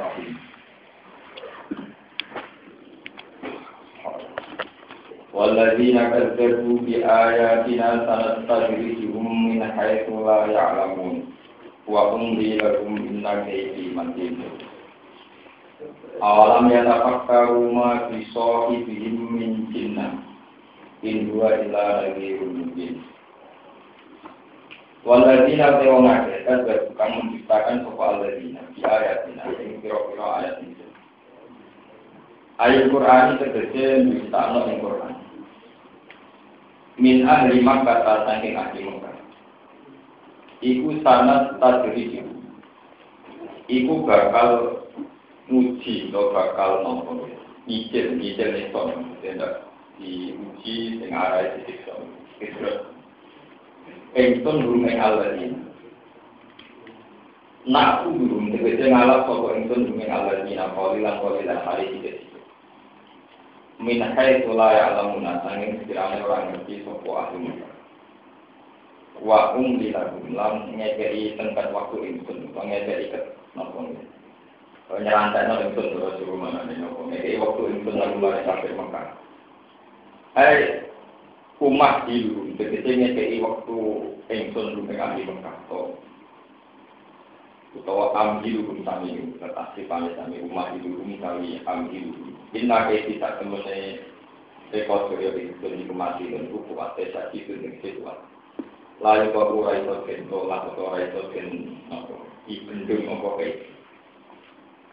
Bismillahirrahmanirrahim. والذين كذبوا بآياتنا سنستدرجهم من حيث لا يعلمون وأملي لهم إن كيدي متين أولم يتفكروا ما في صاحبهم من جنة إن هو إلا نذير مبين Waladina tewa ngake, dan kamu menciptakan sopa aladina, di ayatina, yang kira-kira ayat ini. Ayat Quran itu tegese menciptakan yang Quran. Min ahli Makkah saking ahli Makkah. Iku sanat tadriji. Iku bakal nguji atau bakal nopo. Nyicil, nyicil nih tidak diuji dengan arah titik Terus Engson burung ing aladina. Naku burung tegese ngalap sapa engson burung ing aladina qalilan qalilan hari iki. Min haitsu la ya'lamuna sanging sekiranya orang ngerti sapa ahli. Wa um bilahum lam ngekei tempat waktu engson, ngekei ke napa Nyerantai engson terus suruh mana napa ngekei waktu engson lalu lari sampai Mekah. Hai umat dulu, jadi ngekei waktu engson lu dengan di Mekah. Utawa ambil hukum sami, tetapi paling sami umat itu kami ambil. Inna ke kita temene rekod kerja di di kemati dan buku kuat desa itu dengan kuat. Lalu kau urai itu kento, lalu kau urai kento, ibendung apa kayak.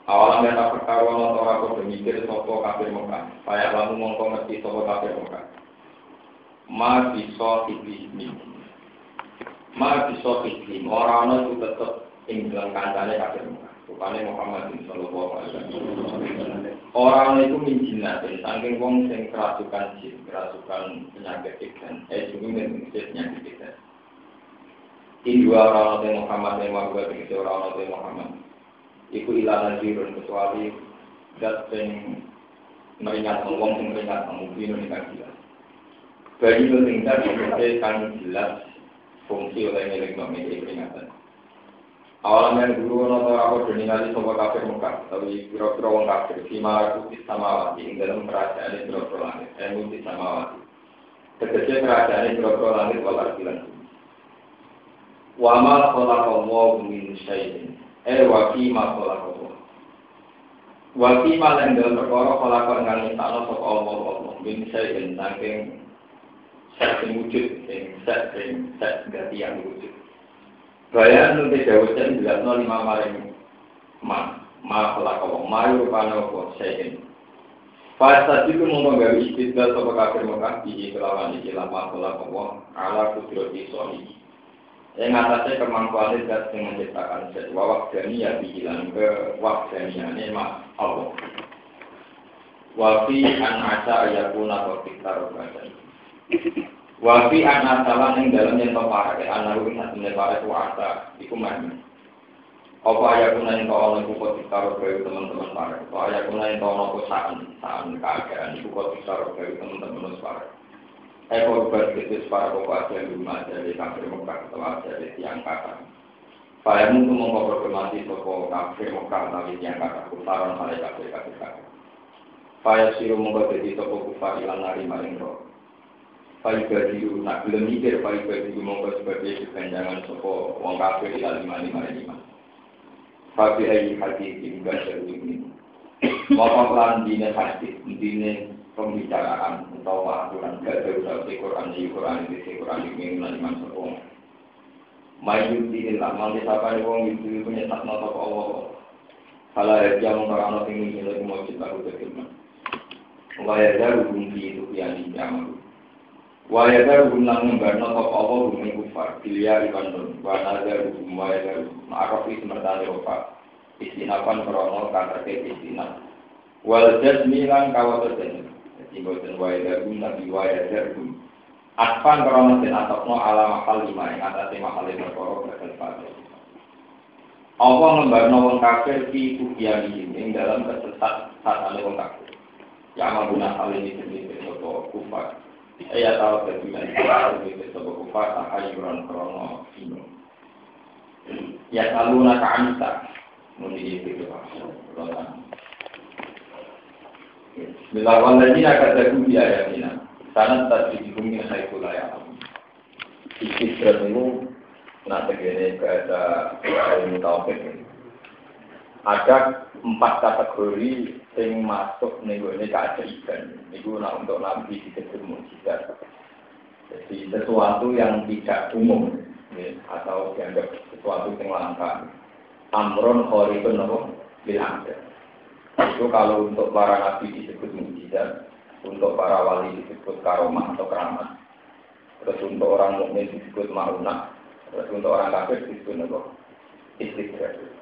Awalan kata perkara atau aku bermikir sopo kafir Mekah. Saya lalu mongko ngerti sopo kafir Mekah ma bisa iblis ma bisa iblis orang itu tetap ing dalam kancane kafir Rupane Muhammad sallallahu alaihi wasallam. Orang itu minjina dan saking wong sing kerasukan jin, kerasukan penyakit ikan, eh sungguh dan penyakit ikan. Ini dua orang Nabi Muhammad yang mau buat orang Nabi Muhammad. Iku ilah najirun kecuali dat sing meringat wong sing meringat mungkin menikah jelas. Bagi tingkat seperti kan jelas fungsi oleh milik memiliki peringatan. Awalan yang guru atau aku berningali sobat kafir muka, tapi kira-kira wong kafir, si malaku di samawati, ing dalam kerajaan ini kira-kira langit, ilmu di samawati. Tegese kerajaan ini kira-kira langit walar bilan. Wama kholakallahu min syai'in, eh wakima kholakallahu. Wakima yang dalam perkara kholakallahu ngang isana sopa Allah Allah, min syai'in, saking set wujud, sing set sing set ganti yang wujud. Bayan nanti jauh saya jelas nol lima maring ma ma pelakau ma rupanya apa? Saya Pada itu mau menggawe istidlal sopa kafir Mekah di kelawan iki lama pelakau ala kudrati soli. Yang atasnya kemampuan zat yang menciptakan zat. Wawak dani ya bilang ke wak dani ini mak Allah. Wafi an asa ayakuna wa fiktar Wafi anak salah yang dalam yang toparake anak rugi satu nepare kuasa iku mana? Apa kuna yang kau oleh kau tikar bagi teman-teman para? Apa ayat kuna yang kau oleh saan saan keadaan iku kau tikar bagi teman-teman para? Eh kau berkritis para kau aja rumah dari kafir Mekah aja dari tiang kata. Saya mungkin berkemati toko kafir Mekah tapi tiang kata kufaran hari kafir kafir. Saya siru jadi toko kufar ilan nari maring roh. Pai badiru, nak belum mikir pai badiru mongko sebagai keganjangan sopo wong kafir ila lima lima lima. Tapi ayi hati tinggal seru ini. Bapak lan dine hati, dine pembicaraan atau aturan gak usah di Quran di Quran di Quran ini lima sopo. Mayu dine lah, nanti siapa wong itu punya tak nota Allah. Kalau ya mengkarang tinggi ini mau cerita udah firman. Waya daru bumi itu yang dijamak. Waya daru gumlang ngembarno top Allah bumi kufar, bilia ibandun, wana daru gum waya daru, ma'araf isi mertani opa, istinapan krono kata ke istinap. Wal jazmi lan terjadi, jadi boten waya daru nabi waya daru. Atpan krono den atokno ala mahal lima yang atasnya mahal lima koro berkel pada. Allah ngembarno wong kafir fi kufiyanihim ing dalam kesesat saat ada wong kafir. Ya amaguna hal ini sendiri kufar. Saya tahu bagaimana itu itu sebuah kufar tahayuran krono dino. Ya kalau nak ansa, mungkin itu juga. Bismillahirrahmanirrahim. Akan terjadi di ayat ini. Sanat tadi dihuni saya kulayang. Isi terlalu nak terjadi ke ada ilmu tauhid ada empat kategori yang masuk ini keajaiban. Itu nah, untuk nabi disebut mujizat. Jadi sesuatu yang tidak umum ya, atau dianggap sesuatu yang langka. Amron khoribun nopo bilang itu kalau untuk para nabi disebut mujizat, untuk para wali disebut karomah atau keramat. Terus untuk orang mukmin disebut maunah, terus untuk orang kafir disebut apa? Istidrak.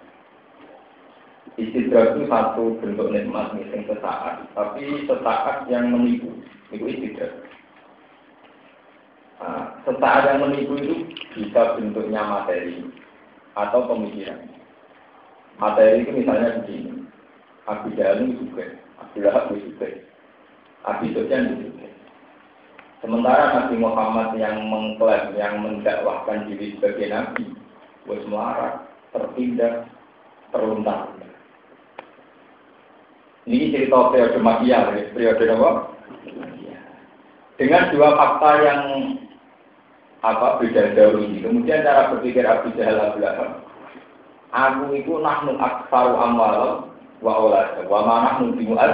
Istidrak itu satu bentuk nikmat mising sesaat, tapi sesaat yang menipu, itu istidrak. Nah, sesaat yang menipu itu bisa bentuknya materi atau pemikiran. Materi itu misalnya begini, Abu Jahal juga, Abu Lahab juga, Abu Sufyan juga. Sementara Nabi Muhammad yang mengklaim, yang mendakwahkan diri sebagai Nabi, buat melarat, terluntar. Ini cerita periode Makiyah, periode apa? Dengan dua fakta yang apa beda jauh ini. Kemudian cara berpikir Abu Jahal Abu Lahab. Aku itu nahnu aksaru amwal wa olad wa mana muat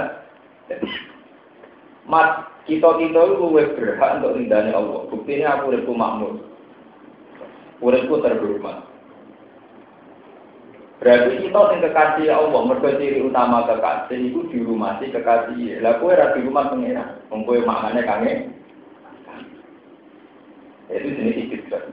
mat kita kita itu berhak untuk ridhani Allah buktinya aku uripku makmur uripku terhormat berarti kita yang kekasih Allah mereka ciri utama kekasih itu dirumasi kekasih lah kue di rumah pengira mengkue maknanya kangen itu jenis istirahat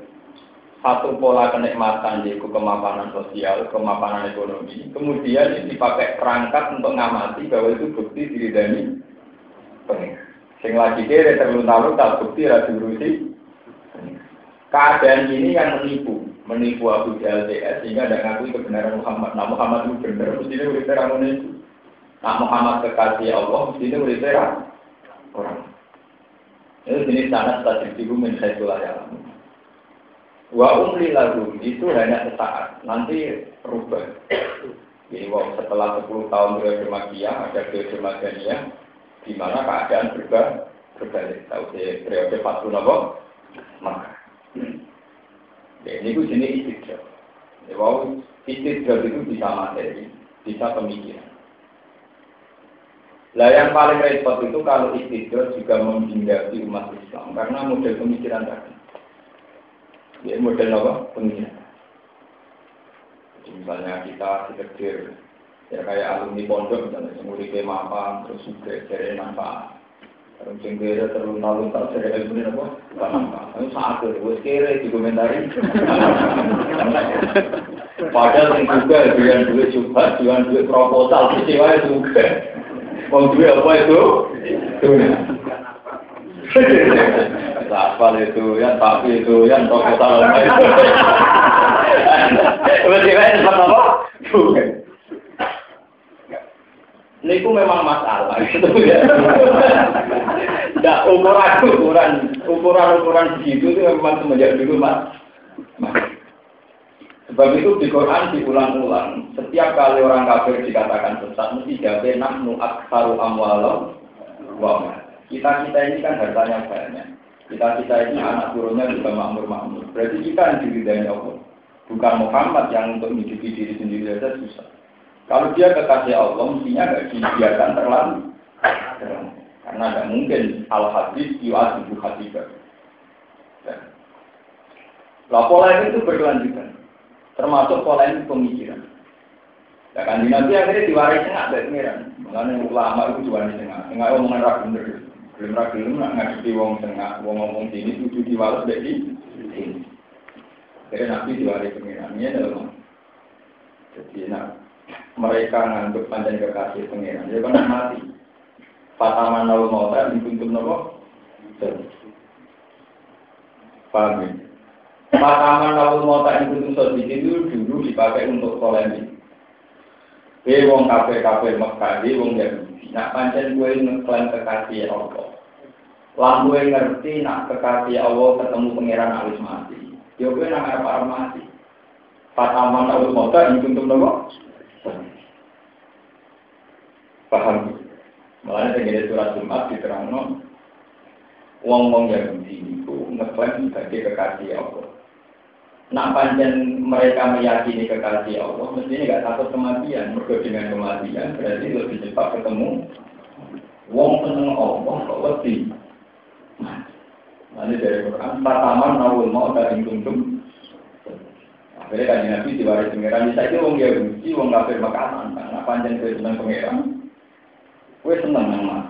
satu pola kenikmatan yaitu kemapanan sosial, kemapanan ekonomi. Kemudian ini dipakai perangkat untuk ngamati bahwa itu bukti diri pengen. Sing lagi kira terlunta-lunta bukti radu rusi. Keadaan ini yang menipu, menipu Abu Jahal DS sehingga tidak ngakui kebenaran Muhammad. Nah Muhammad itu benar, mestinya udah terang menipu. Nah Muhammad kekasih Allah, mestinya udah terang orang. Itu jenis tanah statistik itu menjadi ya. Wa umli lagu itu hanya sesaat, nanti rubah. Jadi wow, setelah 10 tahun periode magia, ada periode magianya, di mana keadaan berubah berbalik. Tahu periode Fatu Nabo, maka. Ya, ini gue jenis istidrak. Ya, wow, istidrak itu bisa materi, bisa pemikiran. Lah yang paling repot itu kalau istidrak juga menghindari umat Islam karena model pemikiran tadi. Ya model apa? Pemikiran. Jadi misalnya kita sekedar ya kayak alumni pondok misalnya semuri ke mapa terus juga cari manfaat. Terus cengkere terus nalung tak cari ilmu apa? Manfaat. Itu saat itu kere dikomentari. Padahal yang juga dengan duit juga, dengan duit proposal, kecewa juga. Mau duit apa itu? Sapal itu, ya tapi itu, ya toko salam itu. Kan sama apa? Niku memang masalah gitu ya. Ukuran ukuran ukuran ukuran begitu itu memang semenjak dulu mas. Sebab itu di Quran diulang-ulang. Setiap kali orang kafir dikatakan sesat, mesti jawabnya nahnu aksaru amwalam wa Kita kita ini kan hartanya banyak. Kita kita ini anak turunnya juga makmur-makmur. Berarti kita yang diridai Allah. Bukan Muhammad yang untuk menghidupi diri sendiri saja susah. Kalau dia kekasih Allah, mestinya nggak dibiarkan terlalu. Karena tidak mungkin al-hadis yu'adibu hadibah. Lah pola itu berkelanjutan. Termasuk pola ini pemikiran. Ya kan nanti akhirnya diwaris tengah dari pengiran. Mengenai ulama itu diwaris tengah. Tengah omongan ragu bener. Belum ra gelem nak ngadepi wong tengah, wong ngomong sini kudu diwales dari sini. Jadi nabi diwaris pengirannya dalam jadi nak mereka nganggep panjang kekasih pengiran, dia kan mati. Fataman nawa mauta dituntut nopo. Paham ya? Fataman nawa mauta dituntut sedikit itu dulu dipakai untuk polemik. Dia wong kafe kafe Mekah, dia wong. Nak pancen gue ngeklaim kekasih Allah. Lampu yang ngerti nak kekasih Allah ketemu pangeran alis mati. Yo gue nak arep mati. Fataman awal motor yang tuntut nopo. Paham? Malah ada surat Jumat diterangno wong-wong Yahudi itu ngeklaim sebagai kekasih Allah. Nak panjang mereka meyakini kekasih Allah, mestinya nggak takut kematian. Mereka dengan kematian berarti lebih cepat ketemu. Wong seneng Allah kok lebih. Nanti dari Quran, tataman nawul mau dari tungtung. Akhirnya kan Nabi diwaris pengiran, bisa itu wong Yahudi, wong kafir makanan. Karena panjang gue seneng pengiran, gue seneng mas.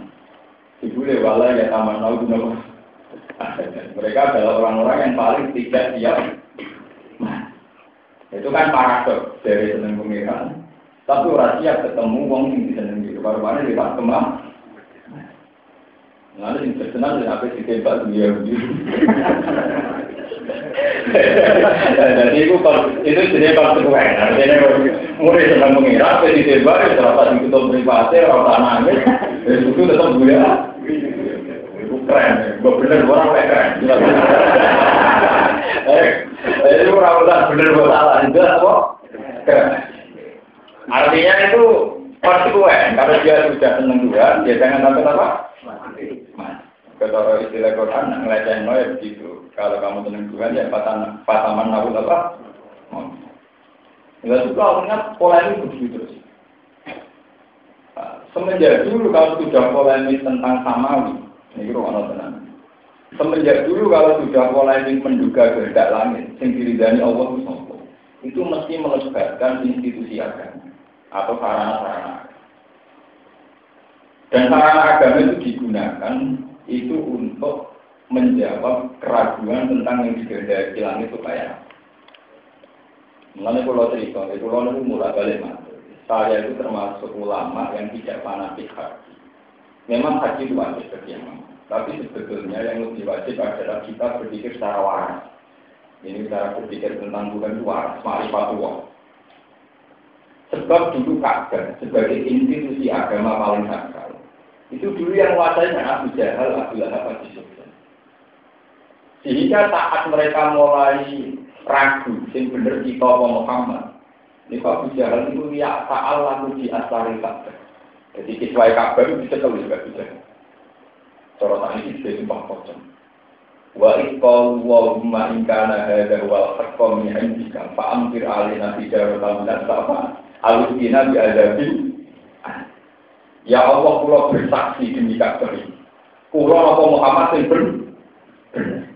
Ibu lewala ya taman nau guna Mereka adalah orang-orang yang paling tidak siap. Nah, itu kan paradok dari seneng pengiran. Tapi orang siap ketemu wong yang diseneng gitu. Baru-baru di Pak Kemang. Lalu yang terkenal dan apa sih tembak begitu. Jadi itu itu jenis konsekuen. Artinya mulai senang mengira, apa di tembak, ya terasa di ketua privasi, orang tanah itu tetap buaya. Itu keren, gue bener orang keren. Eh, itu orang bener gue salah, itu apa? Keren. Artinya itu konsekuen. Kalau dia sudah senang Tuhan, dia jangan takut apa? Kalau istilah Quran, ngeleceh ya begitu. Kalau kamu senang Tuhan, ya pataman, pataman nabi apa? Ya suka ingat pola ini begitu terus. Semenjak dulu kalau sudah polemik tentang samawi, ini ruang tenang. Semenjak dulu kalau sudah polemik menduga kehendak langit, yang diridani Allah itu mesti melebatkan institusi agama atau sarana-sarana. Dan sarana agama itu digunakan itu untuk menjawab keraguan tentang yang dikehendaki langit supaya Mengenai pulau cerita, itu pulau itu mulai balik masuk. Saya itu termasuk ulama yang tidak fanatik haji. Memang haji itu wajib bagi yang Tapi sebetulnya yang lebih wajib adalah kita berpikir secara waras. Ini cara berpikir tentang Tuhan itu waras, ma'rifatullah. Sebab dulu Ka'bah sebagai institusi agama paling sakral. Itu dulu yang menguasai Abu Jahal, Abu Lahab, Abu Sufyan. Sehingga saat mereka mulai ragu, sing bener kita Muhammad. Ini Abu Jahal itu ya ta'al lalu di asari Ka'bah. Jadi kiswai Ka'bah itu bisa tahu juga bisa. Cara ini bisa sumpah pocong. Wa iqalu wa umma ingkana hadha wal haqqa min indika alina tijaratan dan safa alusina bi adabi Ya Allah kula bersaksi demi Ka'bah. Kula apa Muhammad sing bener.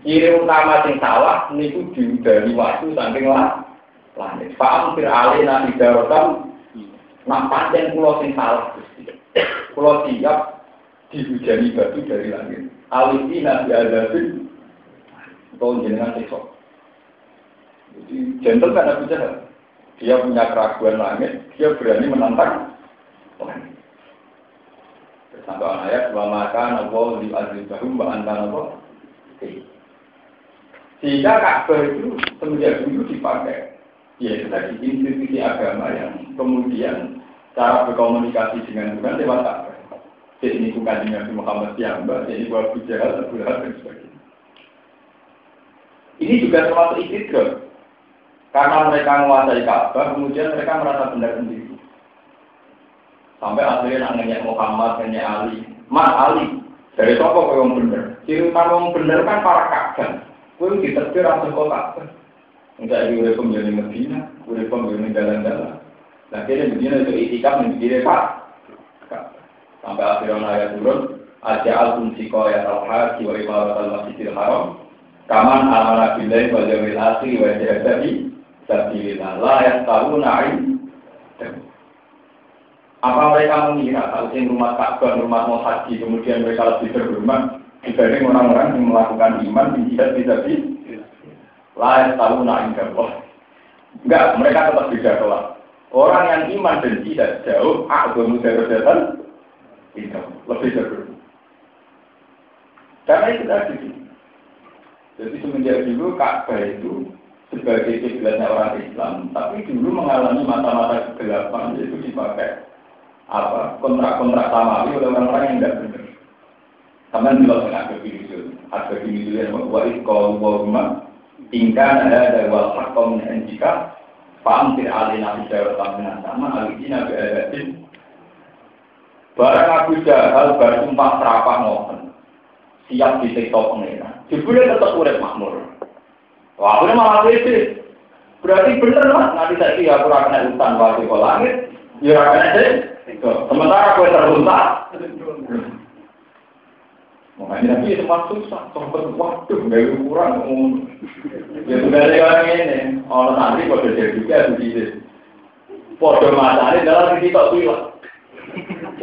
Ciri utama sing salah niku diudari waktu saking lah langit. Paham fir alina idarotam nak pancen kula sing salah Gusti. Siap dihujani batu dari langit. Alisina bi adabi atau jenengan sekso. Jadi gentle kan Abu. Dia punya keraguan langit, dia berani menantang langit. Sampai ayat wa maka nabo di azizahum wa anta nabo. Sehingga Ka'bah itu semenjak dulu dipakai. Ya tadi institusi agama yang kemudian cara berkomunikasi dengan Tuhan lewat Ka'bah. Jadi ini bukan dengan Muhammad yang ini buat Abu Jahal, dan sebagainya. Ini juga termasuk istidrak. Karena mereka menguasai Ka'bah, kemudian mereka merasa benar sendiri. Sampai akhirnya nanya Muhammad, nanya Ali. Mas Ali, dari toko yang benar. Ciri utama yang benar kan para kakak. Kue ditetir atau kok Ka'bah. Enggak di urip menjadi Medina, urip menjadi jalan-jalan. Nah, kira Medina itu itikaf yang begini Pak. Sampai akhirnya ayat turun, Aja al-Tunsiko ya al-Haji wa ibarat al-Masjidil Haram, Kaman amana billahi wal yawmil akhir wa sabilillah la yastaruna apa mereka mengira kalau di rumah Ka'bah, rumah mau haji, kemudian mereka lebih terhormat dibanding orang-orang yang melakukan iman di jihad bisa di layak tahu naik Enggak, mereka tetap beda kelas. Orang yang iman dan tidak jauh, agama darajatan itu lebih terhormat. Karena itu tadi jadi semenjak dulu Ka'bah itu sebagai kiblatnya orang Islam, tapi dulu mengalami mata-mata kegelapan itu dipakai apa kontrak-kontrak samawi oleh orang-orang yang tidak benar. Sama juga dengan ada itu, ada itu yang membuat kalau wahuma tinggal ada dari wal hakom dan jika paham tidak alih nabi jawab dengan sama alih nabi adatin Barang Abu Jahal baru sumpah serapah ngoten. Siap disiksa pengira. Jebule tetap urip makmur. Wah, aku malah pede. Berarti bener lah, nanti saya ya aku kena hutan waktu ke langit, ya kena deh. Sementara aku terluntar. Makanya nabi sempat susah, sempat waduh, gak kurang. Ya sudah ada orang ini, orang nanti pada jadi juga begitu. Podo matanya dalam kita bilang.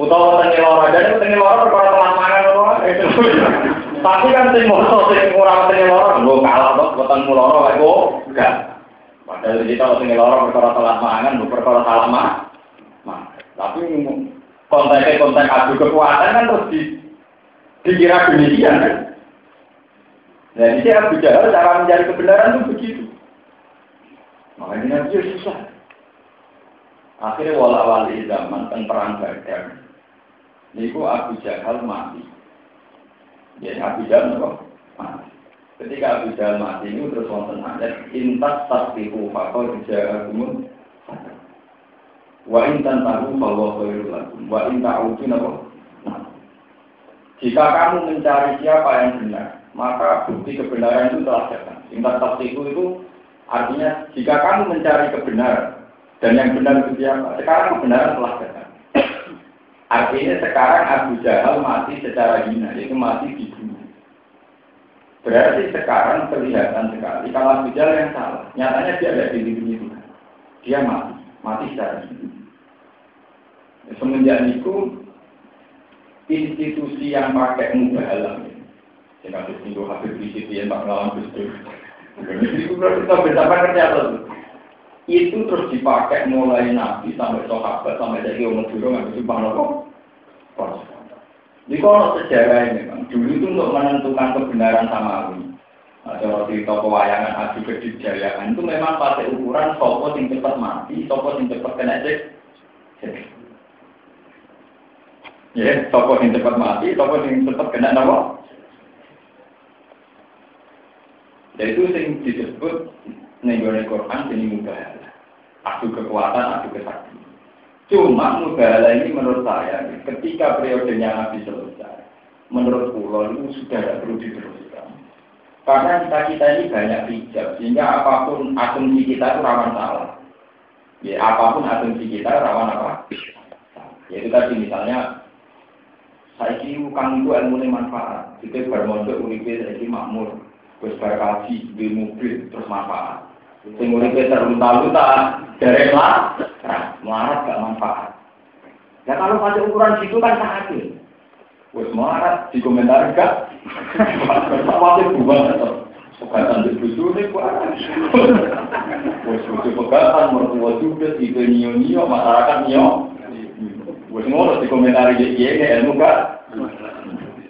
Utawa tengah lorong, jadi tengah lorong kalau telah mangan lorong. Tapi kan sing mono sing ora tengah lorong, lo kalah ketemu lorong kayak kok enggak. Padahal kita tengah lorong perkara telah mangan, perkara salah mah. Tapi kontennya konten adu kekuatan kan terus di dikira demikian kan. Nah, ini Abu Jahal cara mencari kebenaran itu begitu. Makanya dia susah. Akhirnya wala wali zaman tentang perang Badar. Niku Abu Jahal mati. Ya Abu Jahal mati. Ketika Abu Jahal mati ini terus wonten ayat intas tasbihu fakor jahalakum wa intan tahu bahwa khairul wa in ta'udu napa jika kamu mencari siapa yang benar maka bukti kebenaran itu telah datang intas tasbihu itu artinya jika kamu mencari kebenaran dan yang benar itu siapa? Sekarang kebenaran telah datang. Artinya sekarang Abu Jahal mati secara hina, yaitu mati dibunuh. Berarti sekarang kelihatan sekali kalau Abu Jahal yang salah. Nyatanya dia ada di itu. Dia mati, mati secara hina. Semenjak itu institusi yang pakai mubahalah yang habis minggu habis di situ yang tak ngalamin Gus Itu berarti kita bisa kerja tuh itu terus dipakai mulai nabi sampai sahabat sampai jadi orang dulu nggak bisa nopo. Di kalau sejarah ini kan dulu itu untuk menentukan kebenaran samawi. Ada cerita pewayangan adu kedijayaan itu memang pakai ukuran sopo yang cepat mati, sopo yang cepat kena cek. Ya, sopo yang cepat mati, sopo yang cepat kena nopo. Jadi itu yang disebut Nenggone Quran jadi mubahala. Adu kekuatan, adu kesaktian. Cuma mubahala ini menurut saya, ketika periodenya Nabi selesai, menurut pulau itu sudah tidak perlu diteruskan. Karena kita kita ini banyak hijab, sehingga apa pun asumsi kita itu rawan salah. Ya, apa pun asumsi kita rawan apa? Yaitu tadi misalnya, saya kira kang itu ilmu manfaat. Kita bermodal uripe saya makmur. Terus berkaji, di mobil, terus manfaat. Sing uripe terlunta-lunta, derek lah, nah, melarat gak manfaat. Ya kalau pada ukuran situ kan sakit. Wes melarat di komentar gak? Masih buang atau Pegatan di busu ini kuat. Wes busu mertua juga, tipe nio-nio, masyarakat nio. Wes ngono di komentar iya, ilmu gak?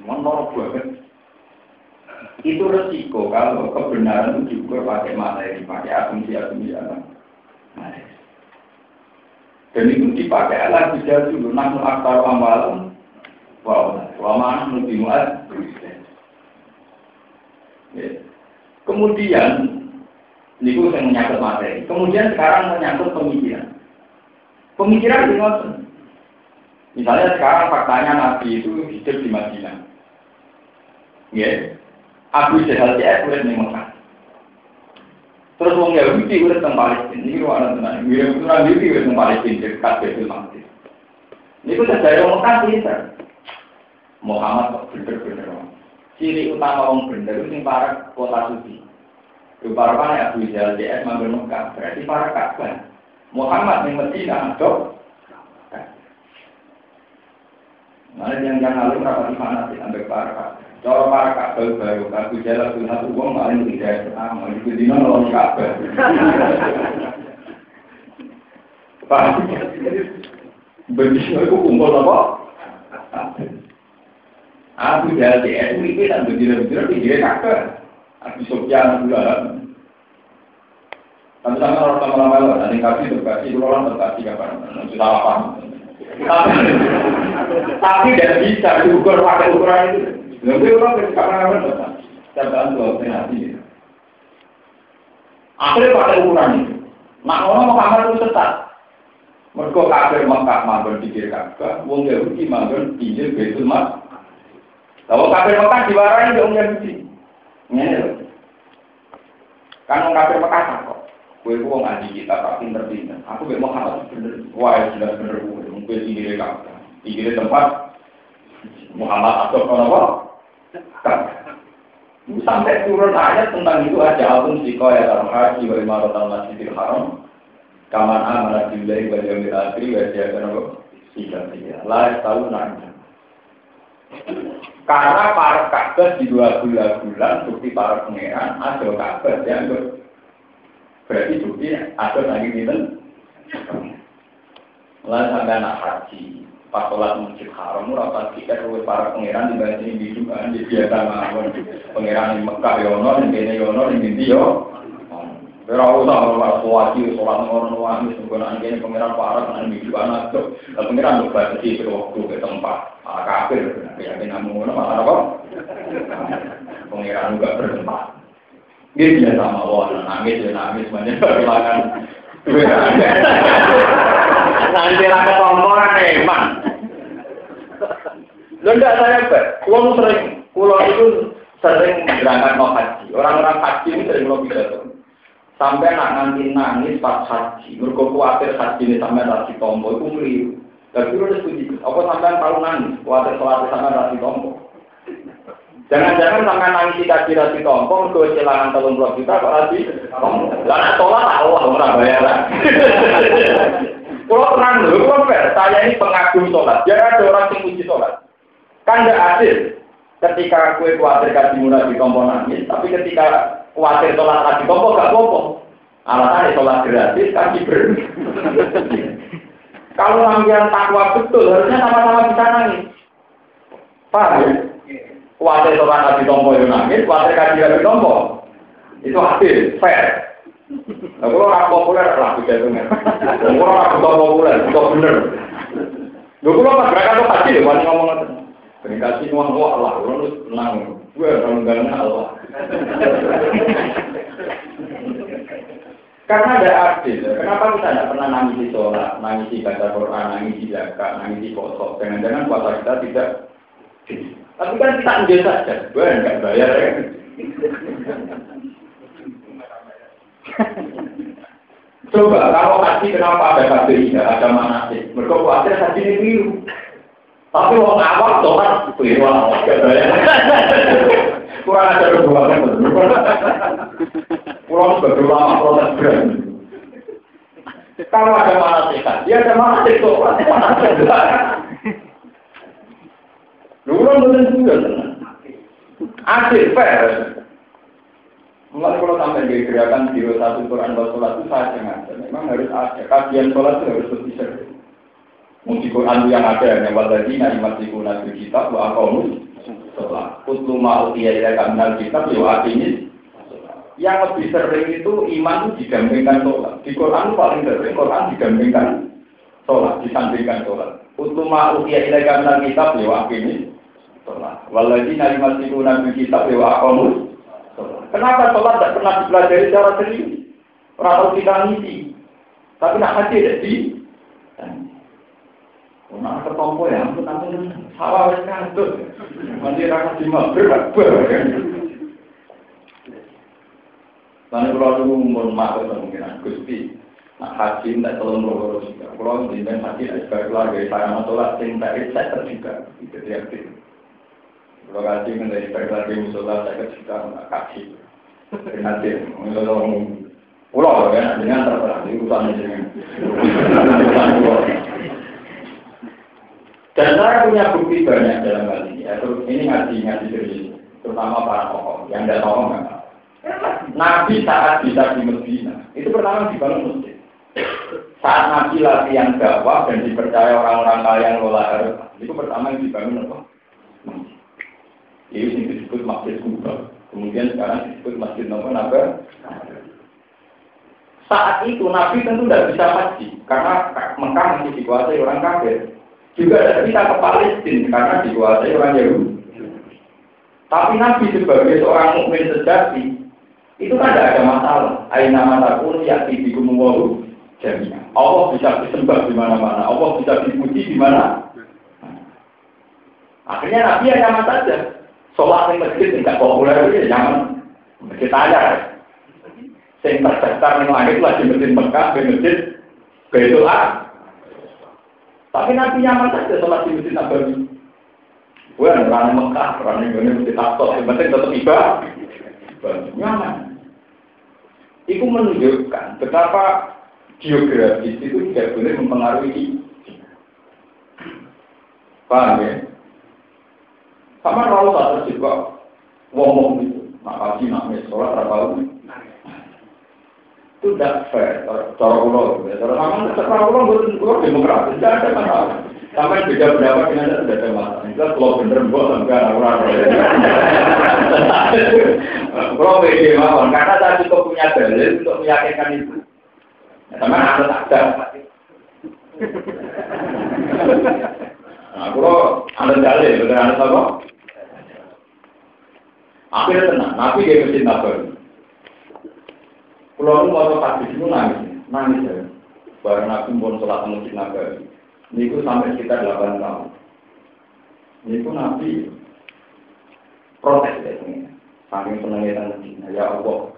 Mana banget itu resiko kalau kebenaran itu juga pakai materi, pakai asumsi-asumsi apa. Dan itu dipakai alat bisa dulu, namun aktar amalan, wow, lama lebih muat. Ya. Kemudian, ini yang menyangkut materi. Kemudian sekarang menyangkut pemikiran. Pemikiran di Misalnya sekarang faktanya Nabi itu hidup di Madinah. Ya, Abu Jahal dia urip ning Mekah. Terus wong Yahudi urip teng Palestina. Ini ruang tenan. Orang Yahudi urip teng Palestina dekat Baitul Maqdis. Ini pun sejarah Mekah pinter. Muhammad bener-bener. Ciri utama orang bener itu para kota suci. Para para Abu Jahal dia manggil Mekah. Berarti para Ka'bah. Muhammad yang Medina dok. Nah, yang yang lalu rapat di mana sih sampai para Ka'bah. Cara para kabel baru, aku jalan tuh satu uang paling tidak pertama, itu dino nolong kabel. Pak, begitu aku kumpul apa? Aku jalan di SU ini dan berdiri-berdiri di dia kabel. Aku sopnya aku jalan. Tapi sama orang lama-lama, nanti kasih terkasih, orang terkasih kapan? Salah paham. Tapi tidak bisa diukur pakai ukuran itu. Lalu orang ketika mengambil apa? Cabaan dua hati. Akhirnya pakai ukuran itu. Nak orang mau kamar itu tetap. Mereka kafir Mekah manggon pikir Ka'bah, wong Yahudi manggon pinggir Baitul Maqdis. Kalau kafir Mekah diwarai wong Yahudi. Ngene. Kan wong kafir Mekah ku wong ahli kita tak pinter-pinter. Aku mek Muhammad bener. Wah, jelas bener kowe. Mungkin pinggir Ka'bah. Pinggir tempat Muhammad atau apa? Sampai turun ayat tentang itu aja alun siko ya dalam haji wa imarat al masjidil haram Kaman amanah billahi wa yawmil akhir wa siyakan apa? Sika sika. Lah tahu nanya. Karena para kabar di dua bulan-bulan bukti para pangeran ada kabar yang berarti bukti ada lagi gitu. Lalu sampai anak haji, pas sholat masjid haram, rapat tiket para pangeran di bawah ini di di biasa mawon. Pangeran di Mekah yono, di Bene yono, di India yo. Ora usah ora suwati sholat ngono wae sungguhan kene pangeran parah kan minggu anak tuh. Lah pangeran batasi ke waktu ke tempat. Ah kafir ya kena ngono apa? Pangeran juga bertempat. Biasa sama Allah, nangis ya nangis, banyak kehilangan. Nanti rasa komporan emang. Lo enggak saya ber, pulau sering, pulau itu sering berangkat mau haji. Orang-orang haji ini sering mau pidato. Sampai nak nganti nangis pas haji, mereka khawatir haji ini sampai rasi tombo itu keliru. Tapi udah setuju, apa sampai tahu nangis, khawatir sholat sampai rasi tombo. Jangan-jangan sampai nangis di kaji rasi tombo, mereka kehilangan telung puluh juta kok tombo. Lalu sholat Allah orang bayaran. Kalau tenang dulu, kan saya ini pengagum sholat. Jangan ada orang yang puji sholat. Kan tidak adil. Ketika kue khawatir kaji murah di tombo nangis, tapi ketika Kuatir sholat lagi popo gak popo. Alasannya sholat gratis kaki ber. Kalau yang takwa betul harusnya sama-sama bisa nangis. Paham ya? Kuatir sholat lagi tompo itu nangis, kuatir kaji lagi tompo. Itu adil, fair. Nah, kalau orang populer lah bisa itu Kalau orang butuh populer, butuh bener. Lu kalau pas berangkat tuh haji, wani ngomong itu. Kasih uang Allah, lu tenang. Gue orang Allah. Karena ada adil. Kenapa kita tidak pernah nangis di sholat, nangis di baca Quran, nangis di zakat, nangis di foto. Jangan-jangan puasa kita tidak. Tapi kan kita ambil saja. Gue enggak bayar ya. Coba kalau haji kenapa ada KBI, ada mana sih? Mereka khawatir haji ini biru. Tapi orang awal sholat bayar. Kurang ada kedua kan. Kurang sebagai ulama protes berani. Kalau ada mana sehat, dia ada mana sehat, Lu kan betul juga Adil, fair. Mulai kalau sampai di gerakan di satu Quran dan sholat itu saya. Memang harus ada kajian sholat itu harus lebih sering. Musik Quran yang ada, yang wadadina imasikunat kitab wa akamus sholat. Kutlu mau dia ya kamnal kitab yo artinya yang lebih sering itu iman itu didampingkan sholat. Di Quran paling sering Quran didampingkan sholat, disandingkan sholat. Kutlu mau dia ya kamnal kitab yo artinya sholat. Waladhi nari masiku nabi kitab yo akamus Kenapa sholat tidak pernah dipelajari secara serius? Tahu kita ngisi. Tapi nak hadir di Nah, ketompo ya, ampun ampun salah wis kantut. Nanti ra di mabar Lalu kalau dulu mun mak kemungkinan Gusti, nak haji tidak tolong loro juga. Dengan haji tidak sebagai keluarga saya masalah sing tak saya juga. Itu dia haji menjadi keluarga musola saya nggak kaji. Nanti, kalau Pulau ya, dengan terserah, itu urusan dengan dan saya punya bukti banyak dalam hal ini. Ya, ini ngaji-ngaji serius, terutama para tokoh yang tidak tahu nggak Nabi saat bisa di Medina, itu pertama dibangun masjid. Saat Nabi latihan dakwah dan dipercaya orang-orang kaya yang lola itu pertama yang dibangun apa? Ini disebut Masjid Kuba. Kemudian sekarang disebut Masjid Nopo Nabi. Saat itu Nabi tentu tidak bisa haji karena Mekah masih dikuasai orang kafir. Juga ada kita ke Palestina karena dikuasai orang Yahudi. Tapi Nabi sebagai seorang mukmin sejati itu kan tidak ada masalah. Aina mata pun ya tibikum jamiah. Allah bisa disembah di mana-mana, Allah bisa dipuji di mana. Akhirnya Nabi ya nyaman saja. Sholat di masjid tidak populer ya nyaman. Masjid aja. Sing terdaftar di langit lagi masjid Mekah, di masjid Baitul Tapi Nabi nyaman saja sholat di masjid Nabawi. Gue orang Mekah, orang Indonesia masjid Aqsa, yang penting tetap ibadah. Nyaman. Itu menunjukkan betapa geografis itu tidak boleh mempengaruhi Paham ya? Sama kalau tak terjebak ngomong itu, nak kaji, nak sholat, berapa itu tidak fair, cara ulo. Cara sama, cara ulo, ulo demokratis, tidak ada masalah. Sampai beda pendapat dengan ada tidak ada masalah. Itu kalau bener, gue sampai orang-orang. Kalau beda mawon, karena saya cukup punya dalil untuk meyakinkan itu. Sama ada tak ada. Nah, kalau ada dalil, betul ada apa? Akhirnya tenang, Nabi dia mesin nabi. Pulau itu waktu hadis itu nangis, nangis ya. Barang Nabi pun sholat masjid nabi. Niku sampai sekitar 8 tahun. Niku Nabi protes ya. Saking senangnya Medina. Ya Allah,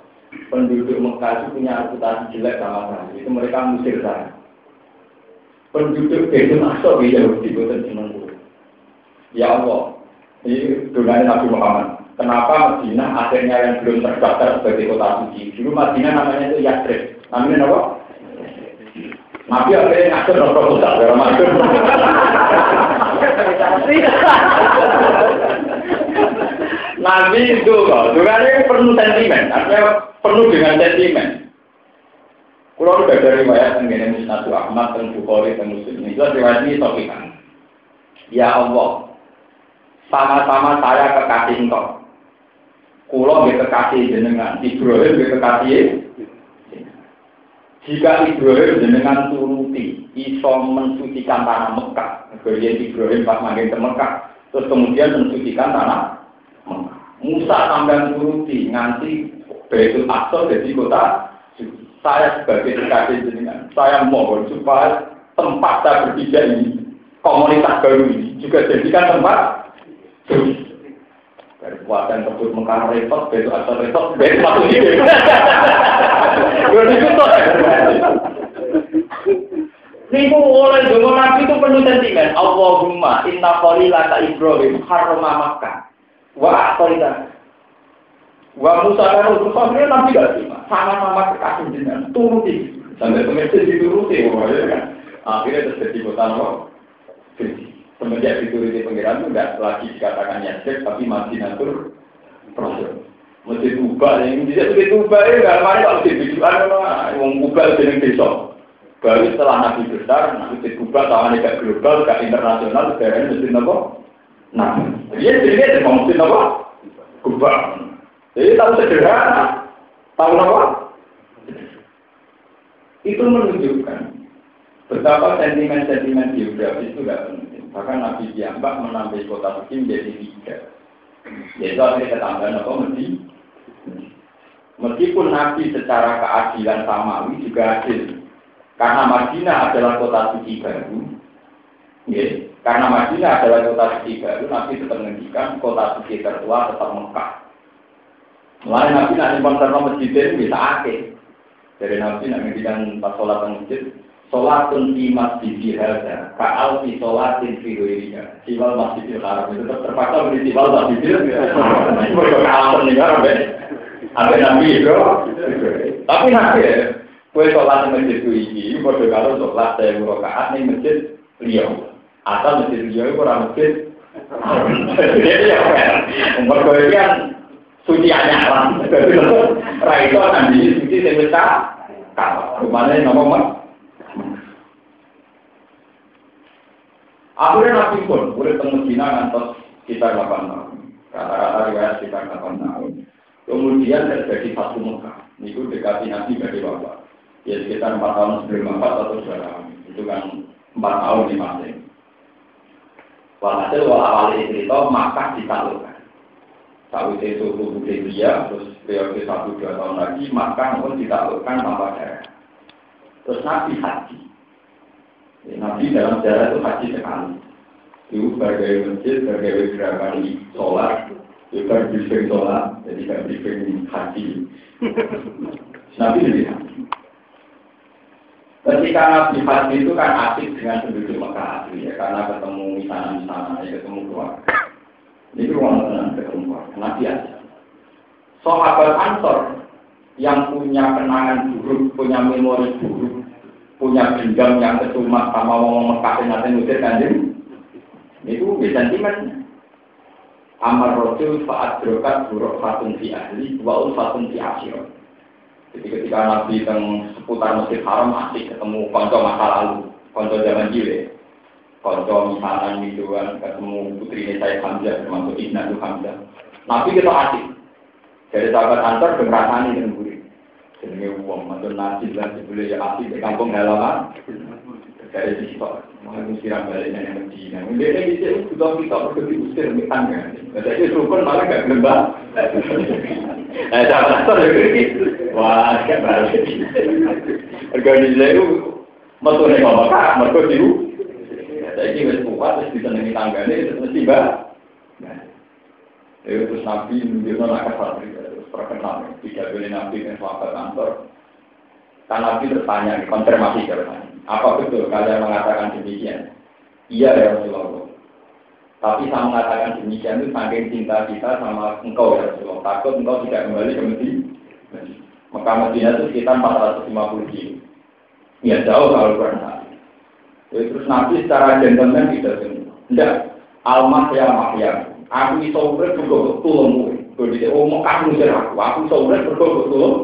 penduduk Mekah itu punya reputasi jelek sama saya. Itu mereka musir saya. Penduduk itu masuk di Yahudi, itu Ya Allah, ini dunia Nabi Muhammad. Kenapa Madinah akhirnya yang belum terdaftar sebagai kota suci? Dulu Madinah namanya itu Yathrib. Namanya apa? Nabi akhirnya no proposal karena masuk. Nabi itu kok, ini penuh sentimen, artinya penuh dengan sentimen. Kalau udah dari riwayat mengenai Musnadu Ahmad dan Bukhari dan Muslim jelas riwayat ini topikan. Ya Allah, sama-sama saya kekasih engkau. Kulo nggih kekasih jenengan, Ibrahim nggih kekasih. Jika Ibrahim jenengan turuti, iso mensucikan tanah Mekah. Kemudian Ibrahim pas makin ke Mekah, terus kemudian mensucikan tanah. Musa sampai turuti nganti Baitul Aqsa jadi kota saya sebagai kekasih jenengan, saya mohon supaya tempat saya berpijak ini, komunitas baru ini juga jadikan tempat. Dari kekuatan tersebut mengkar repot, besok asal repot. Berarti itu Niku oleh dulu Nabi itu penuh sentimen. Allahumma inna qalila ka Ibrahim harrama Makkah. Wa aqalita. Wa Musa dan Rasul Sallallahu Nabi gak terima. Sama-sama kekasih dengan turuti. Sampai pengertian dituruti. Akhirnya terjadi kota Nabi. Semenjak dituruti pengiran itu tidak lagi dikatakan Yasrib, tapi Madinatul Rasul. Masjid Kuba, yang bisa Masjid Kuba ya, nggak mari kalau di biduan, wong Kuba jeneng desa. Baru setelah Nabi besar, Masjid Kuba tahu gak global, gak internasional, sekarang Masjid apa? Nah, dia dia mau Masjid apa? Kuba. Jadi tahu sederhana, tahu apa? Itu menunjukkan betapa sentimen-sentimen geografis itu tidak penting. Bahkan Nabi Diambak menambah kota suci menjadi tiga. Yaitu akhirnya ketambahan apa? Mesti. Meskipun Nabi secara keadilan samawi juga adil. Karena Madinah adalah kota suci baru. Ya, karena Madinah adalah kota suci baru, Nabi tetap menghentikan kota suci tertua tetap Mekah. Mulai Nabi nanti konser masjid itu bisa akhir. Dari Nabi nanti menghentikan pas sholat masjid, Sholatun di masjid hadza, ka'al fi sholatin fi ghairiha. Siwal masjidil haram itu tetap terpaksa beri siwal masjidil. Mereka kalah negara be. Ada nabi itu. Tapi nanti ya, kue sholat di masjid itu ini, bodoh kalau sholat saya murokaat nih masjid liau. Atau masjid liau itu orang masjid. Jadi ya, mereka kan suci anyaran. Raito akan di suci saya minta. Kalau rumahnya nomor Akhirnya Nabi pun boleh temu Cina ngantos sekitar 8 tahun. Rata-rata riwayat sekitar 8 tahun. Kemudian terjadi satu Mekah. Itu dekati Nabi dari bapak. Ya sekitar 4 tahun sebelum wafat atau tahun. Itu kan 4 tahun di masing. Walhasil wala itu cerita maka ditaklukkan. Saat itu suhu dia terus periode satu dua tahun lagi, maka pun ditaklukkan tanpa darah. Terus Nabi haji. Ya, Nabi dalam sejarah itu haji sekali. Itu sebagai masjid, sebagai gerakan sholat, juga briefing sholat, jadi kan briefing haji. Nabi jadi haji. Ketika Nabi haji itu kan asik dengan penduduk Mekah asli ya, karena ketemu misalnya-misalnya, ya, ketemu keluarga. Ini ruang tenang ketemu keluarga, Nabi aja. Sahabat Ansor yang punya kenangan buruk, punya memori buruk, punya dendam yang kesumat sama ngomong Mekah yang nanti ngusir kanjeng, itu bisa sentimen. Amar Rasul saat berokat buruk fatun fi ahli, wa fatun fi asyir. Jadi ketika Nabi teng seputar Masjid Haram masih ketemu konco masa lalu, konco zaman jile, konco misalnya gitu ketemu putri saya Hamzah, termasuk itu Hamzah. Nabi kita asik. Dari sahabat antar kemerasaan dan gurih. Jadi uang, atau nasi dan sebelum ya asik di kampung halaman. Dari sisi Mengenai siram baliknya yang Medina. Dia ini bisa juga kita pergi diusir di tangga. Jadi rukun malah gak gelembang. Nah, sama nasar ya gitu. Wah, kan balik. Organisasi itu metu nih mama kak, mereka diu. Jadi wes kuat, wes bisa nengi tangga ini, terus mesti mbak. Itu terus nabi menunjukkan nak kasar, terus terkenal. Tidak boleh nabi yang sahabat kantor. Karena nabi bertanya, konfirmasi bertanya. Apa betul kalian mengatakan demikian? Iya ya Rasulullah. Tapi saya mengatakan demikian itu saking cinta kita sama engkau ya Rasulullah. Takut engkau tidak kembali ke Medina. Mekah Medina itu sekitar 450 kilo. Ya jauh kalau pernah. Terus Nabi secara gentleman tidak semua. Tidak. Almah ya mahya. Aku iso urip mergo tulungmu. Jadi oh Mekah ngusir aku. Aku iso urip mergo tulung.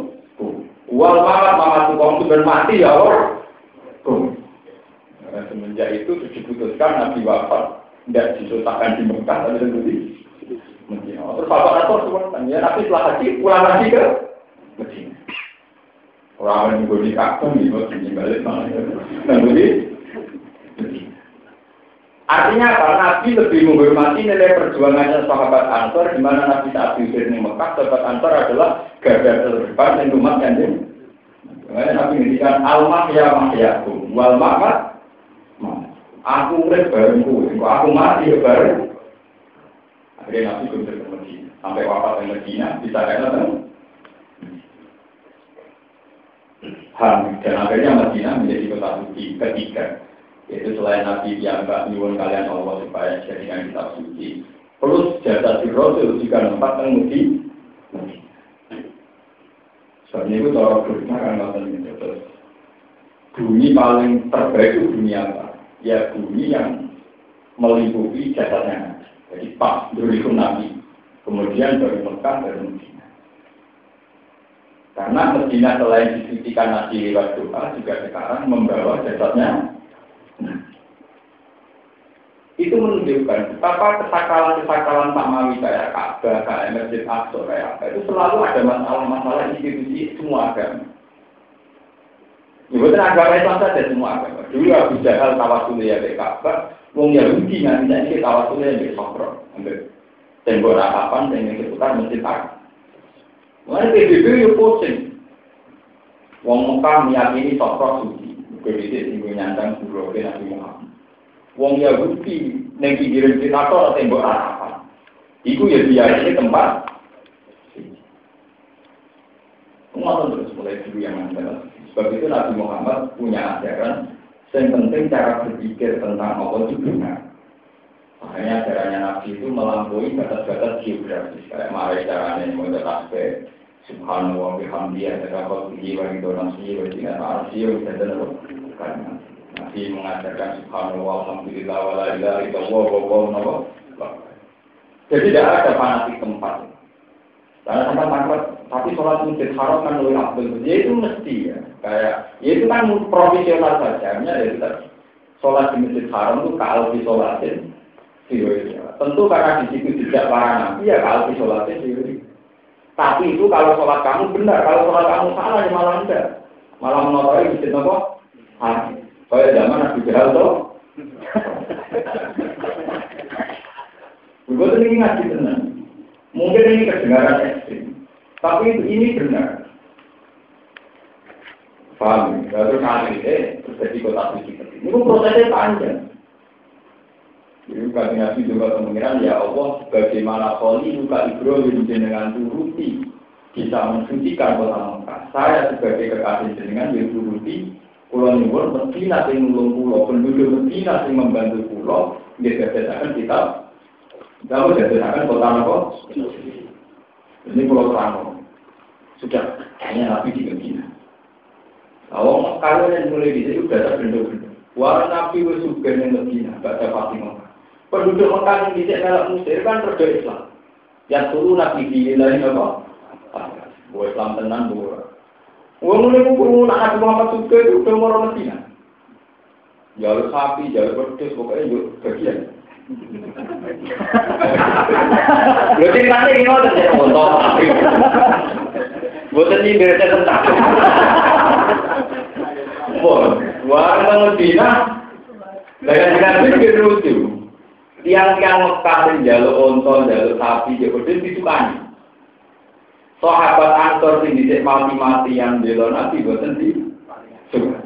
Wal mamat mamat tukang itu mati ya orang. Nah, semenjak itu diputuskan Nabi wafat tidak disusahkan di Mekah tapi di Medina. Terus Bapak Nato semua ya Nabi setelah haji pulang lagi ke Medina. Orang yang gue di kakung di Medina balik malah. Nah, Artinya apa? Nabi lebih menghormati nilai perjuangannya sahabat Ansor, di mana Nabi saat diusir di Mekah, sahabat Ansor adalah garda terdepan yang umat yang Makanya Nabi ngendikan almah ya mahyakum wal mamat aku urip bareng aku mati ya bareng. Akhirnya Nabi kunjung ke Medina, sampai wafat di Medina bisa kena kan? Ham dan akhirnya Medina menjadi kota suci ketiga. Yaitu selain Nabi yang nyuwun kalian Allah supaya jadikan kitab suci. Plus jasa di Rasul juga yang Medina. Soalnya itu cara berita kan nonton terus. Bumi paling terbaik itu bumi apa? Ya bumi yang meliputi jasadnya. Jadi pas dari Nabi. Kemudian dari Mekah dari Medina. Karena Medina selain disucikan nasi lewat doa juga sekarang membawa jasadnya. Itu menunjukkan betapa kesakalan-kesakalan Pak Mawi kayak Ka'bah, kayak Masjid Aqsa, kayak apa itu selalu ada masalah-masalah institusi semua agama. Ya betul agama Islam saja semua agama. Dulu Abu Jahal tawasulnya ya Ka'bah, Wong Yahudi nanti ini tawasulnya ya Sokro, ambil tembok yang seputar Masjid Aqsa. Mulai PBB itu pusing. Wong Mekah meyakini Sokro suci. Begitu singgung nyandang guru Nabi Muhammad. Wong Yahudi neng pinggiran atau tembok harapan. Iku ya ini tempat. Ngomong terus mulai dulu yang anda. Sebab itu Nabi Muhammad punya ajaran yang penting cara berpikir tentang Allah itu benar. Makanya ajarannya Nabi itu melampaui batas-batas geografis. Kayak mari caranya mau tasbih, Subhanallah, bihamdiyah, terdapat tinggi, bagi donasi, bagi tingkat arsi, dan dan Nabi mengajarkan subhanallah, alhamdulillah, wa la ilaha illallah, wa wa Jadi tidak ada fanatik tempat. Karena tempat takut, tapi sholat masjid haram kan lebih abdul. Ya itu mesti ya. Kayak, ya itu kan profesional saja. Ya itu tadi. Sholat di masjid haram itu kalau di sholatin, Tentu karena di situ tidak para nabi, ya kalau di sholatin, Tapi itu kalau sholat kamu benar, kalau sholat kamu salah ya malah enggak. Malah menotori masjid apa? Haram. Kaya zaman Nabi Jahal toh. Begitu ini ngaji tenang. Mungkin ini kedengaran ekstrim. Tapi ini benar. Paham? Ya, Baru kali ini terjadi kota suci Ini prosesnya panjang. Jadi kami nabi juga kemungkinan ya Allah bagaimana kali luka Ibrahim dengan turuti bisa mensucikan kota Mekah. Saya sebagai kekasih jenengan yang turuti Pulau Nyuwun mesti nanti nulung pulau, penduduk mesti nanti membantu pulau, dia berdasarkan kita, kita berdasarkan kota Nopo. Ini pulau Terang. Sudah, kayaknya Nabi di Medina. Kalau kalau yang mulai di situ sudah benda-benda. Warna Nabi itu juga yang Medina, baca Fatimah. Penduduk Mekah yang di sini Mesir kan terjadi Islam. Yang turun Nabi di lain apa? Buat Islam tenang, buat Wong mulai kumpul nak Nabi Muhammad juga itu udah mau Medina. Jalur sapi, jalur pedes, pokoknya yuk bagian. Lho ceritanya ini ngoten ya, foto sapi. Boten ini berita tentang. Bon, warna Medina, dengan dengan itu lucu. Tiang-tiang Mekah dan jalur ontol, jalur sapi, jalur pedes disukani. Sahabat Ansor sing dhisik mati yang bela Nabi boten di suka.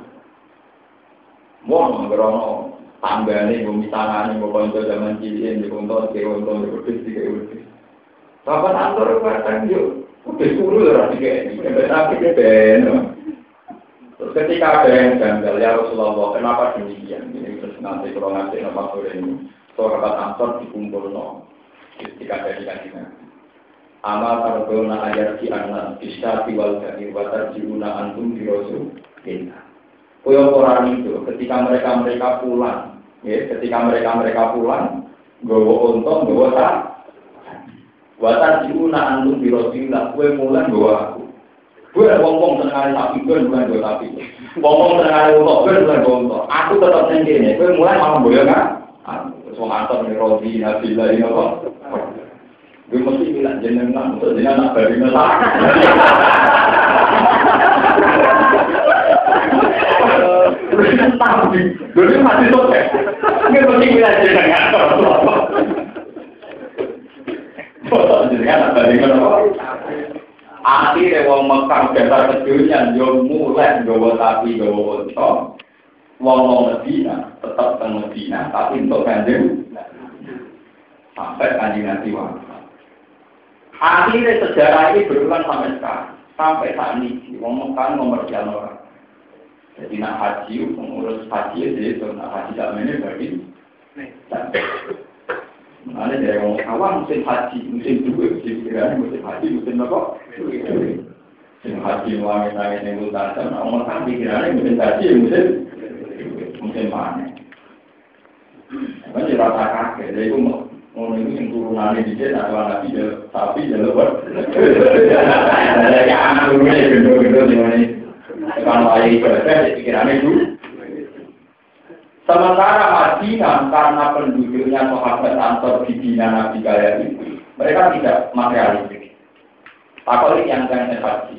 Wong ngerono tanggane mbok misangane mbok kanca zaman cilik konto mbok pedis di wedhus. Sahabat Ansor kadang yo udah suruh ora dikek. Tapi ke ben. Terus ketika ada yang janggal, ya Rasulullah, kenapa demikian? Ini terus nanti kalau nanti nama sore ini, sahabat Ansor dikumpul no, ketika ada di kajian. Ama tarbona ayat di anak bisa tiwal dari watar jiuna antum di rasul kita. Koyo orang itu ketika mereka mereka pulang, ya ketika mereka mereka pulang, gowo untung gowo tak. Watar jiuna antum di rasulillah, kue mulan gowo aku. Gue ngomong seneng sapi, gue bukan gue sapi. Seneng kali untuk, gue bukan gue untuk. Aku tetap sendiri, gue mulai malah boleh kan? Semua antar nih roti, nabi lagi apa? Gue mesti bilang jenengan untuk jenengan masalah. Tapi, gue masih sukses. Gue mesti bilang jenengan. Akhirnya wong Mekah dasar kedunya yo mulai gawa sapi gawa unta. Wong wong Medina tetap teng Medina tapi untuk kanjeng sampai kanjeng Nabi wafat. Akhirnya sejarah ini berulang sampai sekarang. Sampai saat ini, wong Mekah nomor jalan orang. Jadi nak haji, pengurus haji jadi itu nak haji dalam ini bagi. Mana dari wong awam musim haji, musim dua, musim kira musim haji, musim apa? Musim haji wangi nangis yang utara, nah orang Mekah pikirannya musim haji, musim musim mana? Kan rasa kaget, jadi itu Ngono itu yang turunannya di sini, atau nabi ya, tapi ya lebar. Ya, anak turunnya gendut-gendut di mana Kalau ayah ibadah, ya pikirannya itu. Sementara Madinah, karena penduduknya sahabat antar di Dina Nabi kaya itu, mereka tidak materialistik. Apalagi yang yang haji.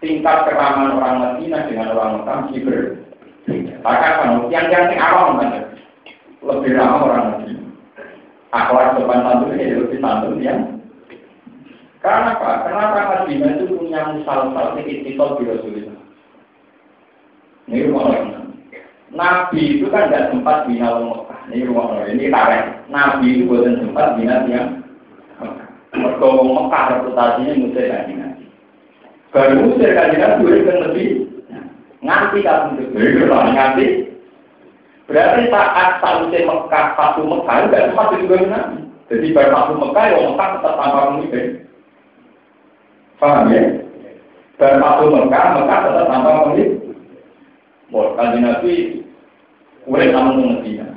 Tingkat keraman orang Madinah dengan orang Mekah ciber. Maka kan, yang yang awam kan, lebih ramah orang Madinah akhlak sopan santun ini lebih santun ya. Karena apa? Kenapa Madinah itu punya misal-misal istiqol di Rasulullah. Ini rumah orang. Nabi itu kan tidak sempat bina Mekah. Ini rumah orang. Ini tarik. Nabi itu bukan sempat bina yang Mereka Mekah reputasinya musir kaji nabi. Baru musir kaji nabi kan lebih nganti kapan itu. Nganti Berarti saat sausnya Mekah, satu Mekah, enggak sempat juga Nabi. Jadi pada satu Mekah, ya Mekah tetap tanpa pemimpin. Paham ya? Pada satu Mekah, Mekah tetap tanpa pemimpin. Mau kanji Nabi, boleh sama Medina.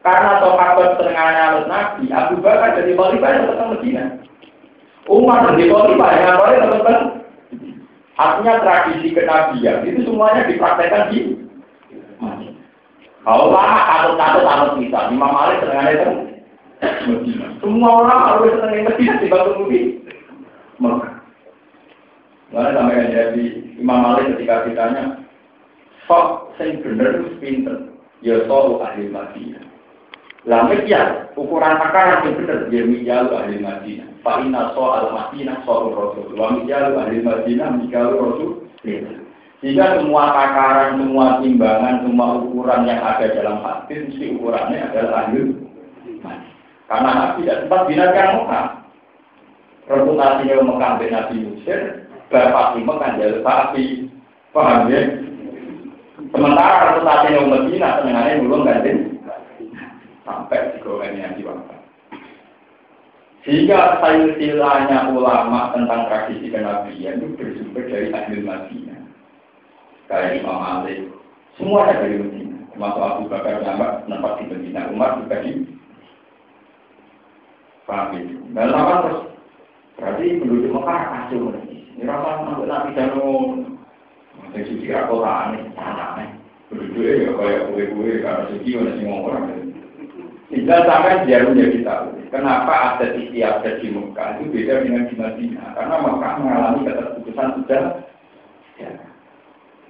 Karena sahabat setengahnya alat Nabi, Abu Bakar jadi khalifah yang tetap Medina. Umar jadi khalifah yang apa tetap Artinya tradisi kenabian itu semuanya dipraktekkan di kalau lama katut-katut anut kita, Imam Malik senengannya itu Semua orang harus seneng Medina di batu Mudi. Mekah. Mana sampai kan jadi Imam Malik ketika ditanya, sok bener itu pinter, ya soal ahli Madinah. Lah ya, ukuran akar yang bener, ya mijalu ahli Madinah. Fa'inna soal Madinah soal Rasul. Wa mijalu ahli Madinah mijalu Rasul. Sehingga semua takaran, semua timbangan, semua ukuran yang ada dalam hadis, mesti ukurannya adalah ahli Karena Nabi tidak sempat binakan Mekah. Reputasinya Mekah bin Nabi Mesir, Bapak di Mekah jalur sapi. Paham ya? Sementara reputasinya Medina, senengannya belum ganti. Sampai digorengnya Nabi Wafat. Sehingga silsilahnya ulama tentang tradisi kenabian itu bersumber dari ahli Madinah kayak Imam Malik, semua ada dari Medina. Termasuk Abu Bakar Umar tempat di Medina, Umar juga di Paham. Dan lama terus. Berarti penduduk Mekah kacau Ini rasa masuk Nabi Dano, yang suci kota aneh, aneh. Penduduknya ya kayak kue-kue karena suci mana sih ngomong Tidak sampai dia menjadi tahu kenapa ada ada di Mekah? Itu beda dengan di Madinah. Karena Mekah mengalami keterputusan sudah. Ya.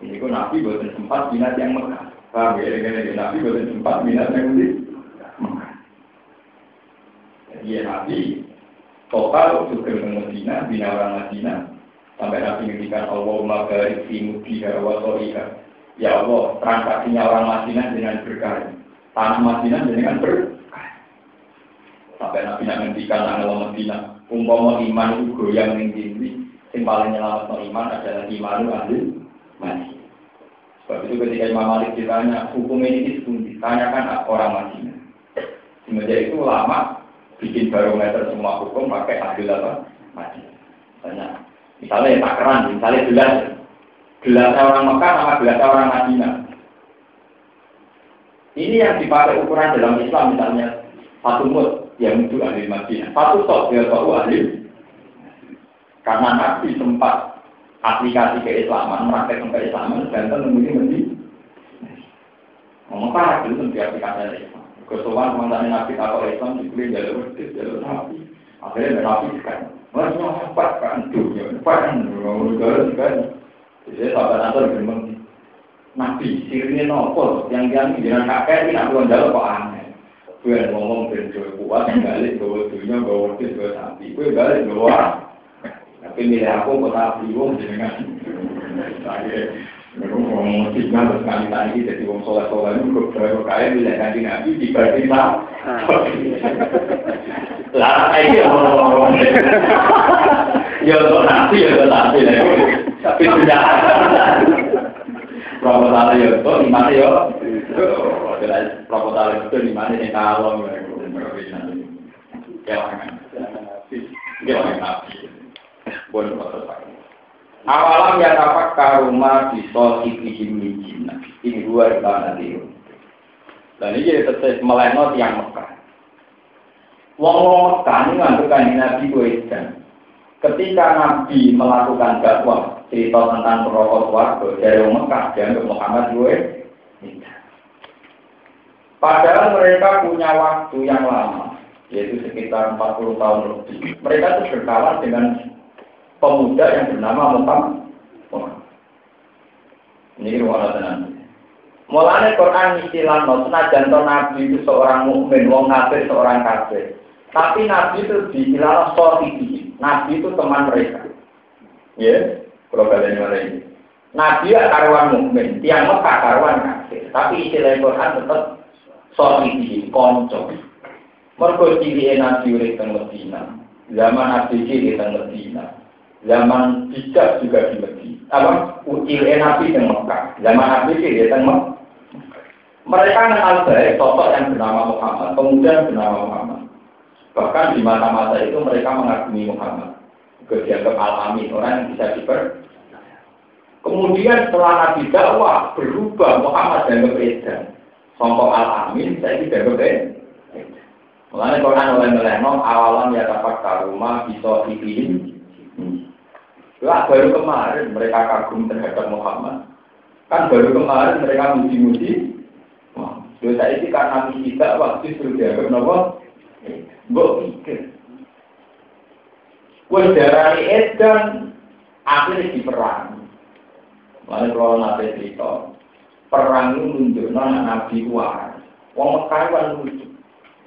Ini kok Nabi buatan sempat minat yang Mekah. Paham ya? Ini Nabi buatan sempat minat yang Mekah. Jadi ya Nabi total juga ke Medina, bina orang Medina. Sampai Nabi ngendikan Allahumma barik fi mudiha wa. Ya Allah, transaksinya orang Madinah dengan berkah. Tanah Madinah dengan berkah. Sampai Nabi ngendikan Allah Madinah. Umpama iman itu goyang ning dindi, sing paling nyelamat iman adalah iman ahli mati. Sebab itu ketika Imam Malik ditanya, hukum ini sepundi, tanyakan orang Madinah. Semenjak itu lama bikin barometer semua hukum pakai adil apa? Madinah. Misalnya yang takaran, misalnya gelas, gelas orang Mekah sama gelas orang Madinah. Ini yang dipakai ukuran dalam Islam misalnya satu mut yang itu ahli Madinah, satu sok dia tahu ahli. Karena Nabi sempat aplikasi keislaman, merasakan keislaman, dan menemui mesti. Ngomong parah dulu di aplikasi Islam. Kesuwan teman Nabi atau Islam dipilih jalur berdiri, jalur Nabi. Akhirnya Nabi kan, Mas apa kan dunia, apa kan negara kan. Jadi sahabat Nasr bilang, Nabi sirine nopo yang yang jangan kakek ini belum jauh kok aneh. Gue ngomong ben kuat, balik bawa dunia, bawa tis, bawa sapi. Gue balik bawa tapi milih aku kota bingung dengan ngomong signal terus kali tadi jadi wong soleh soleh itu kok baru kaya milih kanji nabi dibanding lah. Lah ini ngomong? Ya untuk nabi ya untuk nabi tapi sudah proposal ya itu di mana ya proposal itu di mana yang kalau ya. Ya nabi pun Awalam ya tapak karuma bisa ikihim mijina. Ini dua ibana diru. Dan ini tetap meleno yang Mekah. Wong Mekah ini ngantukan Nabi Wedan. Ketika Nabi melakukan dakwah cerita tentang perokok warga dari Mekah dan Muhammad Wedan. Padahal mereka punya waktu yang lama, yaitu sekitar 40 tahun lebih. Mereka itu berkawan dengan pemuda yang bernama Muhammad. Ini ruang tenan. Mulanya Quran istilah no, senajan Nabi itu seorang mukmin, wong kafir seorang kafir. Tapi Nabi itu diistilah sohidi. Nabi itu teman mereka. Ya, kalau kalian ini. Nabi ya karuan mukmin, tiang Mekah karuan kafir. Tapi istilah Quran tetap sohidi, konco. Mergo ciri Nabi urip teng Medina. Zaman Nabi ciri teng Medina zaman bijak juga di Medina. Apa? Ucil Nabi di Mekah. Zaman Nabi sih di Mekah. Mereka kenal baik sosok yang bernama Muhammad, pemuda yang bernama Muhammad. Bahkan di masa-masa itu mereka mengagumi Muhammad. Dianggap alami, orang yang bisa diper. Kemudian setelah Nabi dakwah berubah Muhammad dan berbeda. Songkok al-amin, saya tidak berbeda. Mulanya Quran oleh meleno awalan ya dapat karuma bisa dipilih lah baru kemarin mereka kagum terhadap Muhammad. Kan baru kemarin mereka muji-muji. Dosa itu karena kita waktu sudah dianggap nopo. Gue pikir. Gue darah edan akhirnya diperang. Lalu kalau nanti cerita, perang itu menunjukkan Nabi waras. Wong Mekah kan lucu.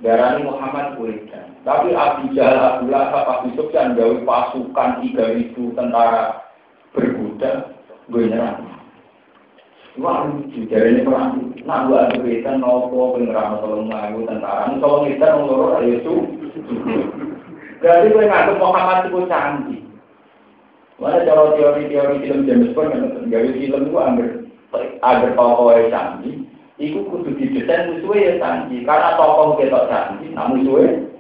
Darani Muhammad Wiridan. Tapi Abu Jahal, Abu Lahab, Abu Sufyan gawe pasukan 3000 tentara berkuda, gue nyerang. Wah, jadi ini perang. Nah, gua ada berita nopo pengeram tolong ngaku tentara. Kalau kita nongol ayo itu. Jadi gue ngaku Muhammad itu canggih. Mana cara teori-teori film James Bond kan gawe film gua angger agar tokoh yang canggih. Iku kudu didesain musuhnya ya canggih. Karena tokoh kita canggih, musuhnya canggih.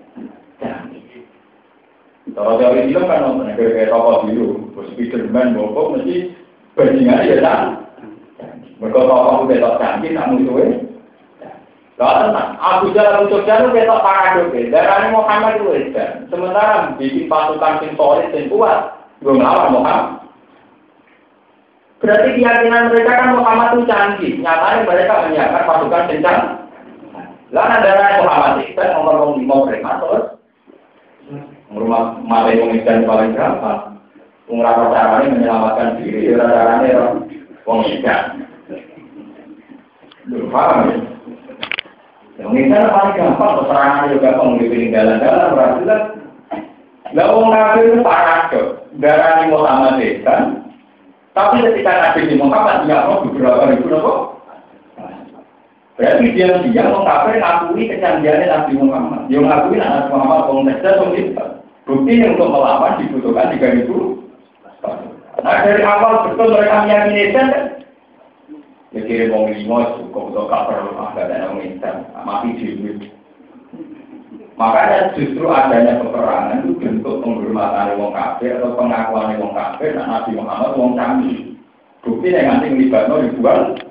Kalau teori film kan nonton kayak tokoh dulu, Spiderman, Bokok mesti bandingannya ya canggih. Mereka tokoh ketok canggih, namun itu tenang, Abu Jalal Sufyan itu ketok paradoks. Darahnya Muhammad itu dan sementara bikin pasukan sing solid dan kuat, gue melawan Muhammad. Berarti keyakinan mereka kan Muhammad itu canggih. Nyatanya mereka menyiapkan pasukan kencang. Lalu darah Muhammad itu kan nomor lima mereka terus. Rumah malah yang paling gampang. Pengrapor caranya menyelamatkan diri, ya caranya wong ikan. Paham ya? Yang ini paling gampang, keterangan juga gampang, di jalan-jalan, berarti lah. Lah wong itu paradok, darah Muhammad kan. Tapi ketika Nabi Muhammad tidak mau beberapa ribu nopo. Berarti dia dia mau kafir ngakui kecanggihan Nabi Muhammad. Dia ngakui Nabi Muhammad wong wong Bukti untuk melawan dibutuhkan tiga ribu. Nah dari awal betul mereka meyakini kan Ya kirim wong lima cukup untuk kabar rumah gak ada orang Islam, mati jiwa. Makanya justru adanya peperangan itu bentuk penghormatan wong kafir atau pengakuan wong kafir dan Nabi Muhammad wong kami. Bukti yang nanti melibatkan ribuan.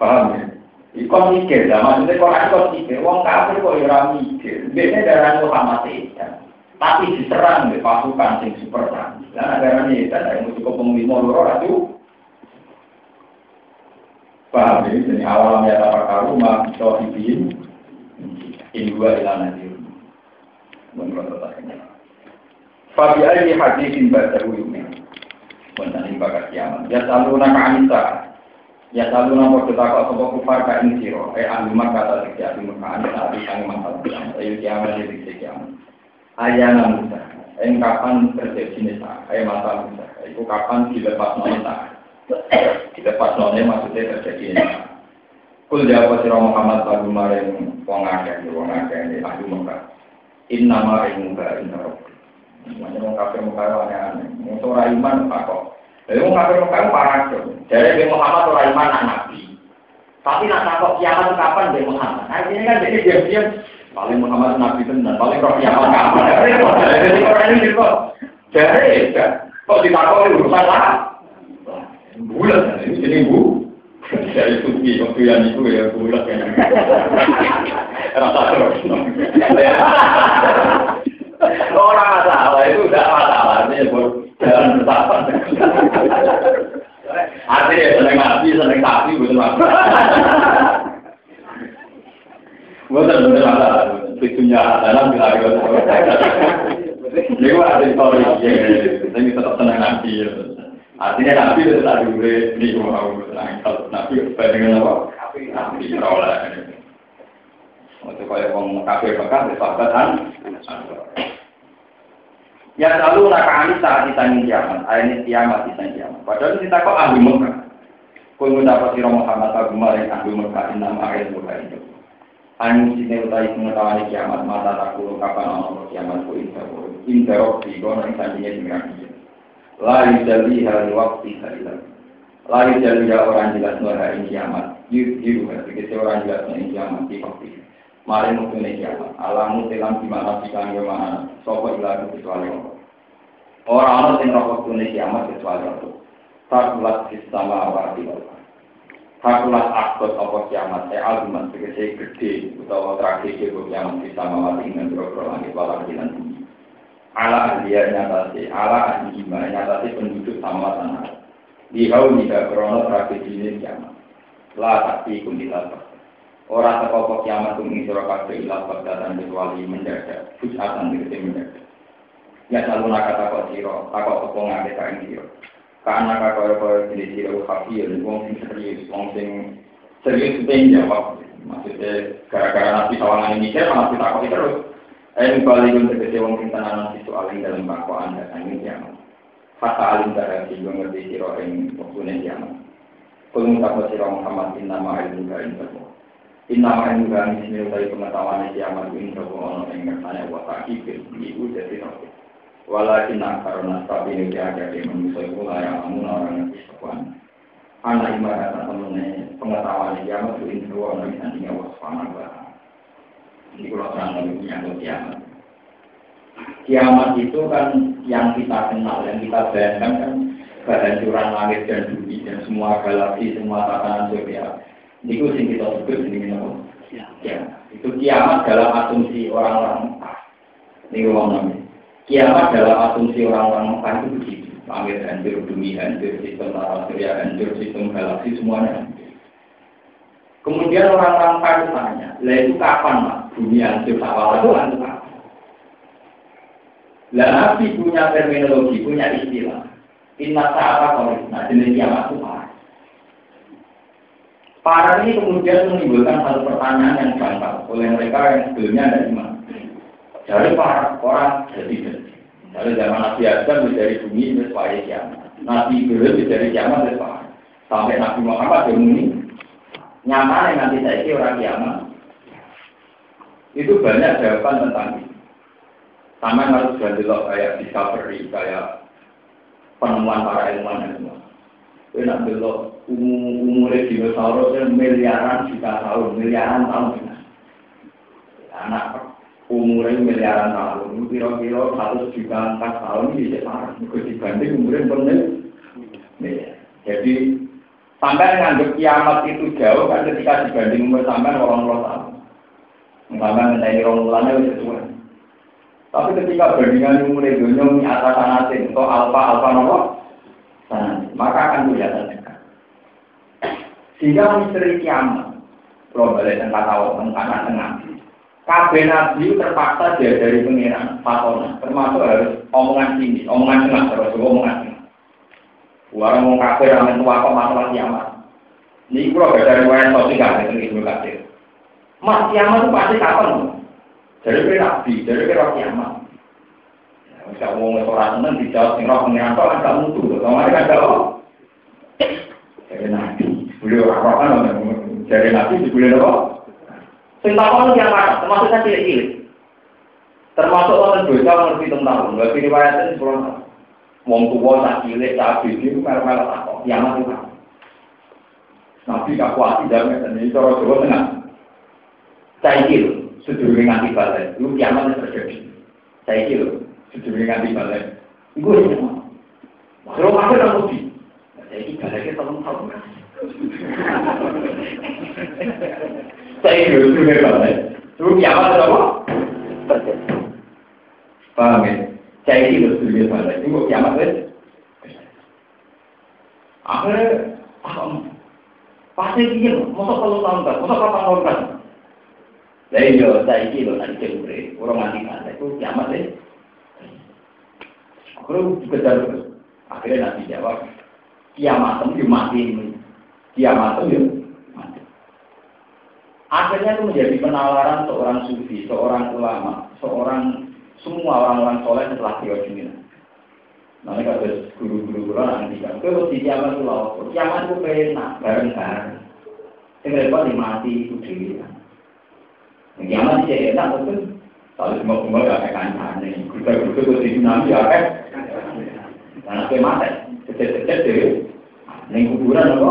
Paham ya? Ikon mikir, lah maksudnya kalau ikon mikir, wong kafir kok ya mikir. Biasanya darah Muhammad itu tapi diserang di pasukan sing super canggih. Dan agaranya itu ada yang cukup penglima loro itu. Paham ya? Jadi awal ya apa karuma sohibin in dua ilana di menurut saya. Fabi ayi hadisin bacahu yumi. Menani bakat kiamat. Ya selalu nak anisa. Ya selalu nak kita kok sopo kufar ka ing siro. Eh ahli maka kata tiga ahli maka anda saat ini masalah kiamat. Ayo kiamat jadi kiamat ayana Musa. Yang kapan terjadi nisa, ayat mata Musa. Itu kapan dilepas nona. Dilepas nona maksudnya terjadi nisa. Kul jawab sira Muhammad lagu maring wong akeh wong akeh di ahli Mekah. Inna ma ilmuka inna rabbi. Semuanya wong kafir Mekah aneh-aneh. Ora iman kok. Jadi wong kafir Mekah parah Jadi Muhammad ora iman nabi. Tapi nak takut kiamat kapan dia Muhammad? Artinya kan jadi diam-diam Paling Muhammad Nabi tenan, paling roh kiamat kapan. Jadi orang ini kok jadi kok ditakoni urusan lah. Bulat ini jadi bu. Dari suki waktu yang itu ya bulat kan. Rasa terus. Orang masalah itu tidak masalah, jalan bertahan. Artinya seneng nabi, seneng sapi, betul masalah. Bukan bener masalah, fitunya dalam bila ada Ini ada story, ini tetap senang nabi. Artinya nabi itu tak dulu, ini mau kalau nabi dengan apa? Nabi terolah. Untuk kaya orang kafir Mekah, disebabkan Ya selalu nakani saat ditanya kiamat, ini kiamat ditanya kiamat. Padahal kita kok ahli Mekah. Kau mendapat sirah Muhammad Abu Malik ahli Mekah, enam ayat Mekah itu. Anu sini utai pengetahuan kiamat mata takulu kapan ono kiamat ku indah ku indah rofi kono ing sanjinya dimirahi. Lari jadi hari waktu hari lagi. Lari jadi orang jelas hari kiamat. Yiru hari orang jelas nur kiamat di waktu. Mari mungkin kiamat. Alamu telam di mana sikan mana. Sopo ilah kecuali Allah. Orang-orang yang rokok kiamat kecuali Allah. Tak bulat sama awal di bawah. Hakulah akut apa kiamat, saya azuman segede gede, utawa tragedi apa kiamat bisa mawati dengan berobro langit walang di tinggi. Ala ahliya nyatasi, ala ahli iman nyatasi penduduk sama tanah. Dihau jika krono tragedi ini kiamat. La takti kundilat Orang terkopok kiamat kum ing sira kabeh ilah dan kecuali mendadak, fusatan tegese mendadak. Ya selalu nak kata sira, takok apa ngake ka ing sira. Karena kakak kaya jenis siro kafir, wong sing serius, wong sing serius itu jawab. Maksudnya gara-gara nabi sawangan ini mikir, nabi takut terus. Eh balik untuk kece wong sing tenanan si soal dalam bako anda, ini yang Kata alim darah gue ngerti siro yang waktunya kiamat. Kulung tak siro Muhammad inna ma'ilmu ka inna Inna ma'ilmu ka bismillah dari pengetahuan kiamat inna ono yang ngertanya wa ta'kibir. Ibu jadi roh. Walakin karena tapi ini ada di manusia itu layak namun orang yang bisa Anak ibarat temennya pengetahuan kiamat itu inna wa ono nantinya wa subhanahu ini kalau terang menyangkut kiamat. Kiamat itu kan yang kita kenal, yang kita bayangkan kan kehancuran langit dan bumi dan semua galaksi, semua tatanan surya. Itu sing kita sebut ini apa? Ya. Itu kiamat dalam asumsi orang-orang Ini ngomong namanya. Kiamat dalam asumsi orang-orang Mekah itu begitu. Langit hancur, bumi hancur, sistem tata surya hancur, sistem galaksi semuanya Kemudian orang-orang Mekah tanya, lah itu kapan mas? Bumi hancur, awal itu hancur lah Nabi punya terminologi, punya istilah. Inna sa'ata koris, nah jenis kiamat itu Parah ini kemudian menimbulkan satu pertanyaan yang gampang oleh mereka yang sebelumnya ada iman. Dari para orang jadi jadi. Dari zaman Nabi Adam dari bumi itu supaya kiamat. Nabi Ibrahim dari kiamat itu Sampai Nabi Muhammad yang ini nyaman nanti saya orang kiamat. Itu banyak jawaban tentang itu. Sama harus loh kayak discovery, kayak penemuan para ilmuwan semua. Kita nak dulu umur dinosaurus itu miliaran juta tahun, miliaran tahun. Anak umurnya miliaran tahun, kira-kira satu juta empat tahun ini bisa parah. dibanding umurnya benar. Jadi sampai nganggap kiamat itu jauh kan ketika dibanding umur sampai orang orang tahun. Sampai mengenai orang mulanya itu sesuai. Tapi ketika bandingan mulai dunia ini atas asing atau alfa alfa nomor maka akan kelihatan dekat. Sehingga misteri kiamat, kalau dan kata orang karena tengah. Kabeh nabi terpaksa dia dari pengiran fatona, termasuk harus omongan sini, omongan tengah terus omongan tengah. Warang mau kabeh ramen tua kok masalah kiamat. Ini kalau dari wayan sosial dengan ibu kasir. Mas kiamat itu pasti kapan? Kira nabi, kira kiamat. Bisa ngomong orang seneng dijawab sing roh pengiran kok kan mutu, kemarin kalau jadi nabi, beliau orang kan jadi nabi dibeli apa? Sing takon yang mana? Termasuk saya cilik Termasuk orang dosa ngerti tentang nggak kiri riwayatnya sebelum Wong tua tak cilik, tak biji, merah-merah takok, kiamat itu Nabi kakuati damai dan ini cara Jawa Tengah. Saya kira, sedurunge nganti balik. Itu kiamat terjadi. Saya kira sedurunge nganti balik. Iku ya. Kalau apa nang mesti. Saya iki baliknya tolong tahun. Saya kira sedurunge balik. Kiamat? Terjadi. Paham ya? Saya kira sedurunge balik. Itu kiamat ya. Akhirnya, pasti dia, masa kalau tahun kan, masa kapan tahun kan? Lah iya saiki lho nanti urip, ora mati kan itu kiamat deh. Kalau kejar akhirnya nanti jawab kiamat itu mati kiamat itu mati. Akhirnya itu menjadi penawaran seorang sufi, seorang ulama, seorang semua orang-orang soleh setelah dia ini. Nanti kalau guru-guru guru nanti kan, kalau di kiamat itu lalu, kiamat itu penak bareng-bareng. Yang repot mati itu kan. Kiamat sih enak betul. Kalau semua semua gak kayak kancane, kita kita tuh di tsunami ya kan. Karena kayak mati, kecil-kecil deh. Neng kuburan apa?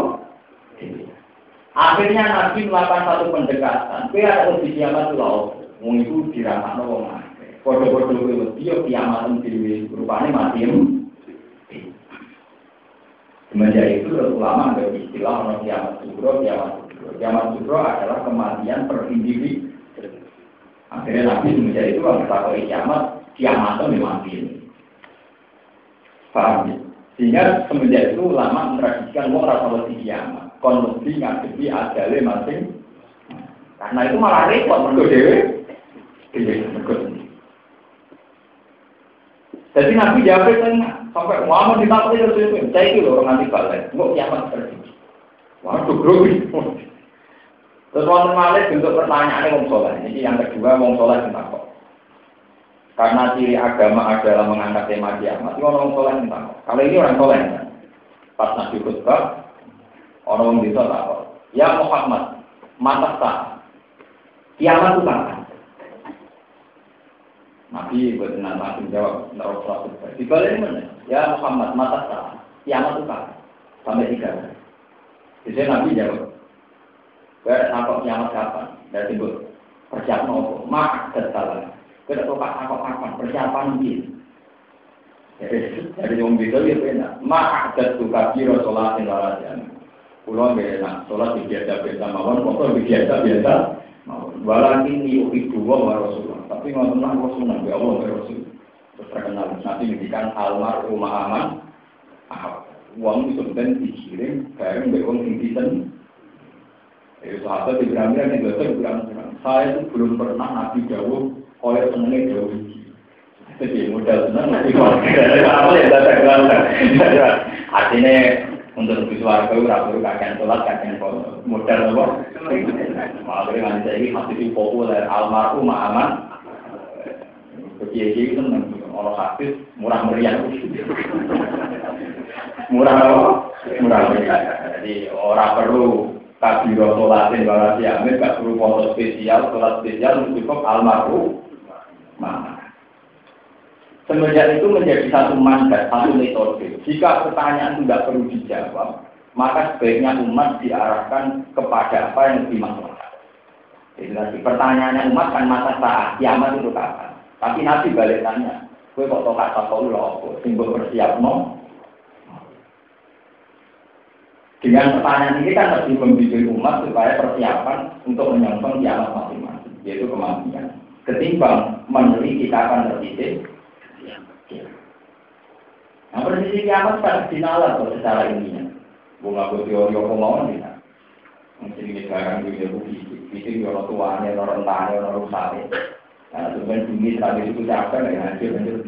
Akhirnya Nabi melakukan satu pendekatan. Kue ada uji kiamat loh. Mau itu diramak nopo. Foto-foto itu dia kiamat sendiri. Rupanya mati. Semenjak itu ulama ada istilah orang kiamat sugro, kiamat sugro. Kiamat sugro adalah kematian per individu Akhirnya Nabi semenjak itu kalau kita kiamat, kiamat itu memang ini. Paham ya? Sehingga semenjak itu ulama mentradisikan mau rasa di kiamat. Kon lebih ngadepi adale masing. Karena itu malah repot menurut dewe. Jadi Nabi jawab tengah sampai Muhammad ditakut itu saya itu orang nanti balik. Mau kiamat terjadi. Waduh, grogi. Terus wonten malih bentuk pertanyaan wong soleh. Ini yang kedua wong tentang kok. Karena ciri agama adalah mengangkat tema kiamat. Itu orang soleh entah. Kalau ini orang soleh? Pas nabi khutbah, orang bisa tahu. Ya Muhammad, mata tak. Kiamat itu kapan? Nabi buat langsung jawab, usah khutbah. Di balik mana? Ya Muhammad, mata tak. Kiamat itu kapan? Sampai tiga. Jadi Nabi jawab, Gak apa kiamat kapan? Dan sebut persiapan apa? Mak salah. Kita tahu apa kapan? Persiapan mungkin. Jadi yang bisa ya benar. Mak ada tuh kafir sholat larat ya. Pulau benar. Sholat biasa biasa mawon. Pokok biasa biasa. Walau ini ibu wa Rasulullah. Tapi nggak pernah Rasulullah. Ya Allah Rasul. Terus terkenal. Nanti ngendikan almarhumah aman. Uang itu sebenarnya dikirim. Bareng beong tinggi Ya, sahabat Ibrahim yang biasa bilang, saya itu belum pernah nabi jauh oleh senengnya jauh Jadi modal senang nabi Apa ya baca Artinya untuk lebih suarga itu ragu kakek sholat kakek modal apa? Makanya nanti saya ini masih populer almarhum aman. Kiai itu seneng orang hadis murah meriah. Murah apa? Murah meriah. Jadi orang perlu kabiro sholatin wala siamin gak perlu foto spesial sholat spesial cukup almarhum mana Semenjak itu menjadi satu mandat, satu metode. Jika pertanyaan tidak perlu dijawab, maka sebaiknya umat diarahkan kepada apa yang lebih maslahat. Jadi nanti pertanyaannya umat kan masa saat kiamat itu kapan? Tapi nanti balik tanya, gue kok tau kata kau lo, simbol bersiap no, Dengan pertanyaan ini kan lebih membimbing umat supaya persiapan untuk menyongsong kiamat masing-masing, yaitu kematian. Ketimbang meneliti kapan tertitik, Nah, prediksi kiamat kan dinalar kok secara ini. Bunga gue teori apa mau nih? Mungkin ini sekarang juga bukti, itu orang tuanya, orang rentanya, orang rusaknya. Nah, sebenarnya bumi terakhir itu capek, ya hancur, hancur.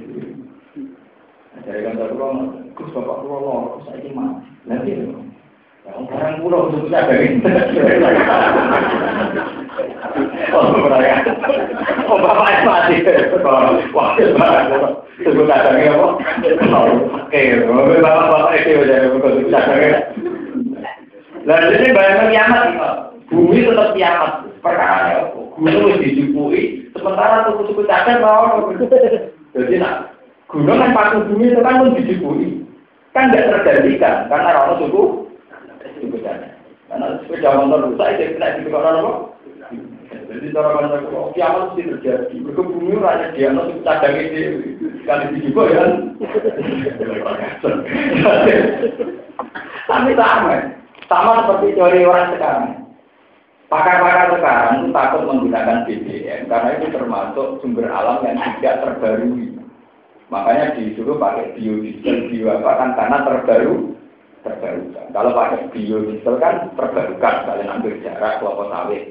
Jadi kan terus, Gus bapak pulau, saya ini mati. Nanti Orang pulau untuk dari Oh. Oh, bapak mati. Wakil barang. Sebut kadangnya apa? Oke, bapak bapak itu udah untuk kadangnya. Lalu ini bayangkan kiamat. Bumi tetap kiamat. Perkara gunung dijupui. Sementara suku-suku cadang mau. Jadi nak gunung kan paku bumi itu kan pun dijupui. Kan tidak tergantikan karena orang suku sepedanya. Karena sepeda motor rusak, jadi kena di orang apa? Jadi cara bahasa kalau kiamat mesti terjadi. Mereka bumi rakyat dia, nanti cadang ini sekali di juga ya. Tapi sama, sama seperti teori orang sekarang. Pakar-pakar sekarang itu takut menggunakan BBM karena itu termasuk sumber alam yang tidak terbarui. Makanya disuruh pakai biodiesel, bio apa kan karena terbaru terbarukan. Kalau pakai biodiesel kan terbarukan, kalian ambil jarak kelapa sawit.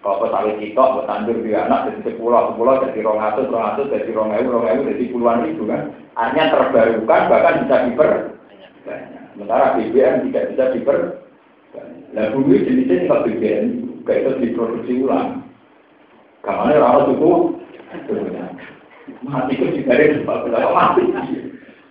Kelapa sawit itu buat tandur di anak dari sepuluh, sepuluh dari rong atus, rong atus, dari rong ewu, rong dari puluhan ribu kan. Artinya terbarukan bahkan bisa diper. Sementara BBM tidak bisa diper. Nah bumi jenisnya kalau BBM kayak itu diproduksi ulang. Kamane orang suku mati itu juga ada mati.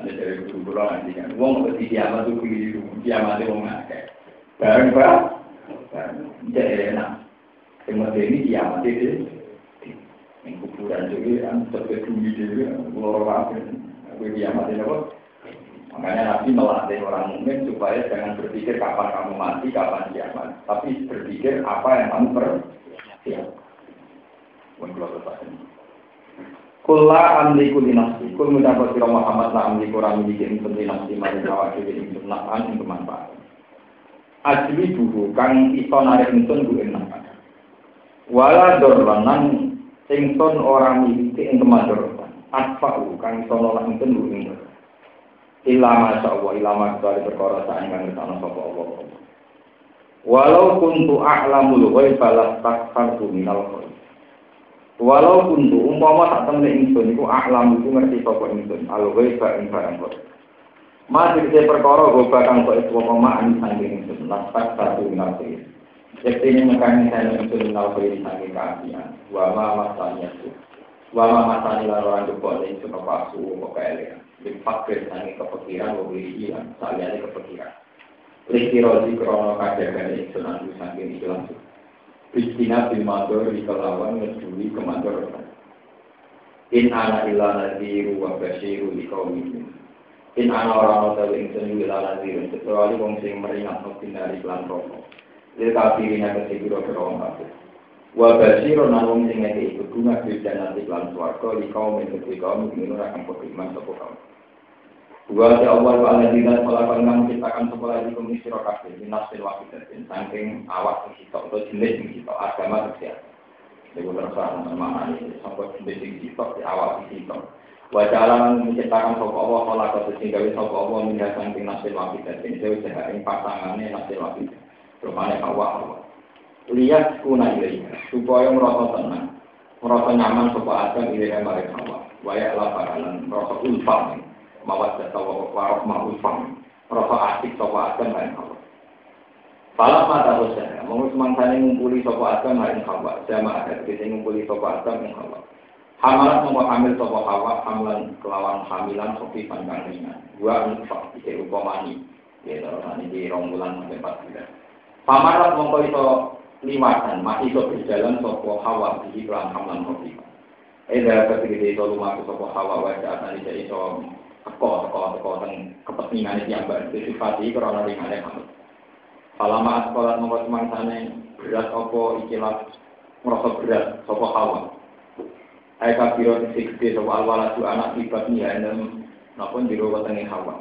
Ada dari pulau nanti kan, uang nggak di kiamat tuh keliru, kiamat itu nggak Barang pak, jadi enak. Semua ini kiamat itu, yang kuburan juga, yang sampai bumi juga, pulau apa? Aku kiamat itu apa? Makanya Nabi melatih orang mukmin supaya jangan berpikir kapan kamu mati, kapan kiamat, tapi berpikir apa yang kamu persiapkan. Mungkin Kula amliku li nafsi, kul mendapat sira Muhammad la amliku ora miliki ingsun li nafsi maring awak dhewe ingsun nafan ing kemanfaat. Ajli buhu kang iso narik ingsun ku ing nafan. Wala dorlanan ingsun ora miliki ing kemanfaat. Asfa'u kang iso nolak ingsun ku ing Ilama sa'wa ilama kecuali perkara saing kang ngertano sapa Allah. Walau kuntu a'lamul ghaiba lastakfartu minal khair. Walau kuntu umpama tak temne ingsun iku a'lam iku ngerti sapa ingsun al ghaiba ing barang kok. Masih ke perkara ghaiba kang kok itu apa maan sanging ingsun lastakfartu minal khair. Jadi ini mengkani saya ingsun minal khair sanging keapian. Wa ma masanya itu. Wa ma masanya lalu jebol ingsun apa asu apa kaelian. Dipakir sangi kepikiran, wabili hilang, saliannya kepikiran. Liki rozi krono kajagan ingsun sangking itu langsung. Bistina bil mandor di kelawan ngeduli ke mandor. In ana ila nadiru wa basyiru di kaum ini. In ana orang tahu ingsun ila nadiru kecuali wong sing meringat nopi dari klan rokok. Lil kafirina kesibiro kerong kafir. Wa basyiru nan wong sing ngeke ikut bunga bil janati klan swarga di kaum ini kaum ini akan beriman sopo kaum. Wa ya Allah wa ala dina khalaqan kang ciptakan sekolah di komisi kabeh minasil wahidatin saking awak sitok atau jenis sitok agama tersiap. Iku terserah mana ini sampai jenis sitok di awak sing sitok. Wa jalan menciptakan sapa Allah khalaqat sing gawe sapa Allah minha saking nasil wahidatin dewe ing pasangane nasil wahidat. Rupane awak Allah. Lihat kuna ilaiha supaya merasa tenang, merasa nyaman sapa Adam ilaiha marek Allah. Wa ya la bakalan ulfah mawat data warok ma'ufam rasa asik sopa adam lain hawa Falah mata dosa, mau semangsane ngumpuli sopa adam lain hawa Jama ada kita ngumpuli sopa adam lain hawa Hamalat mau hamil sopa hawa Hamlan kelawan hamilan sopi pandang ringan Dua nufak, ike upamani Ya, ini di rong bulan sampai empat bulan. Pamarat mongko iso liwatan, masih iso berjalan sopo hawa di kelan hamlan sopi Eda ketika itu lumaku sopo hawa wajah tadi jadi iso teko teko teko teng kepentingan yang sifati karena ringannya kamu. Falama sekolah nomor semangsane berat opo ikilah merasa berat sopo hawa. Ayat kabiro sisi gede sopo anak tibat nih napun di rumah tengah hawa.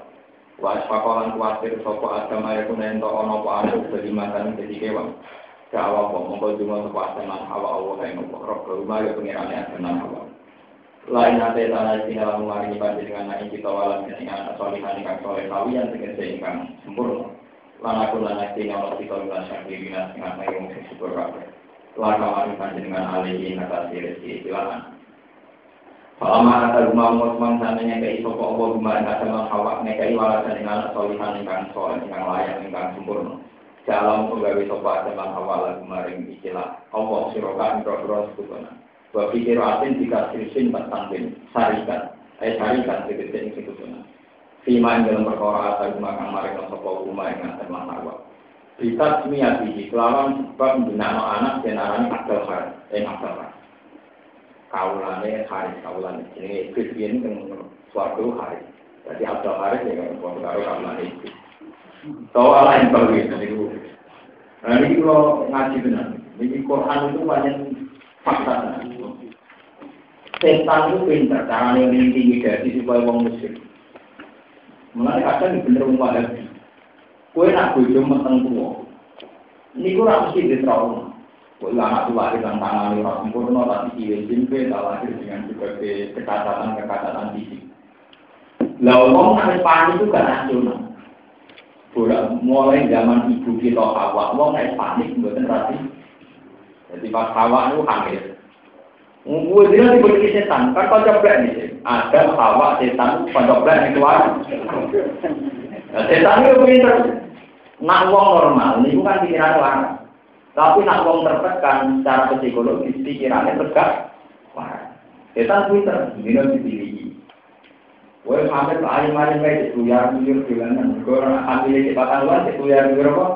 Wa asfakolan kuatir sopo adam ayat kunen to ono po anak jadi makan jadi kewan. Ke awal cuma sopo adam hawa kayak nopo roh ke rumah ya pengirannya adam lain nate tanah dalam mengaringi panjenengan naik kita walam dengan solihan ingkang soleh kawian tegese ingkang sempurna lan aku lan nate nyawa kita lan syakir binas dengan naik wong sing syukur kabeh lan kawani panjenengan alihi ngatasi rezeki silakan Falama kata rumah umur semangsanya kei sopo Allah rumah yang kata hawa nekai walasan dengan solihan ingkang soleh ingkang layak ingkang sempurna Dalam penggawe sopo ada hawa lagu maring istilah Allah sirokan bro-bro sekutunan Wa pikir asin jika sirsin tak tanwin sarikan. Eh sarikan tegese ing situna. Fima ing dalam perkara atau makan mereka sapa rumah yang ngaten masawa. Bisa semiyati kelawan sebab binano anak jenarani akal har, eh akal har. Kaulane hari kaulane jenenge Kristian teng suatu hari. Jadi akal hari ya kan karo kaulane itu. Soal lain kalau gitu niku. Nah ini kalau ngaji benar. Ini Quran itu banyak fakta. Setan itu pinter, caranya mengintimidasi supaya wong muslim. Mulai kadang bener wong wahabi. Kue nak bojo meteng tua. Ini kurang mesti di trauma. Kue anak tua di tangan orang sempurna, tapi dia simpe, lahir dengan berbagai kekacatan-kekacatan fisik. Lah wong nak panik itu gak nasional. Bola mulai zaman ibu kita hawa, wong naik panik buatan rati. Jadi pas hawa itu hamil. Gue dia diberi setan, kan kau coba nih. Ada hawa setan, kau coba nih keluar. Nah, setan itu pinter. Nak wong normal, ini bukan pikiran orang. Tapi nak wong tertekan secara psikologis, pikirannya tegak. Wah, setan pinter, ini dipilih. Gue sampai ke alim-alim kayak itu, ya, jujur bilangan. Gue ambil cepatan luar, itu ya, jujur apa?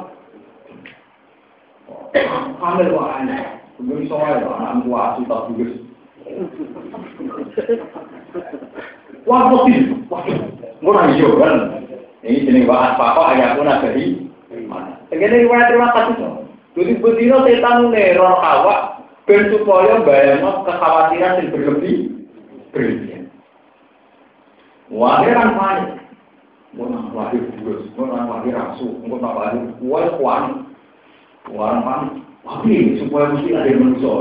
Wah aneh. Mungkin soalnya anak tua asu tak bagus. Wah, putih. Murah hijau kan. Ini jenis bahas apa ayah pun ada di mana. Segini riwayat terima kasih. Jadi betino setan neror hawa ben supaya bayangno kekhawatiran yang berlebih berlebihan. Wah, kan panik. Mau nang lahir bagus, mau nang lahir asu, mau nang lahir kuat kuat. Wah, panik. Tapi supaya mesti ada manusia.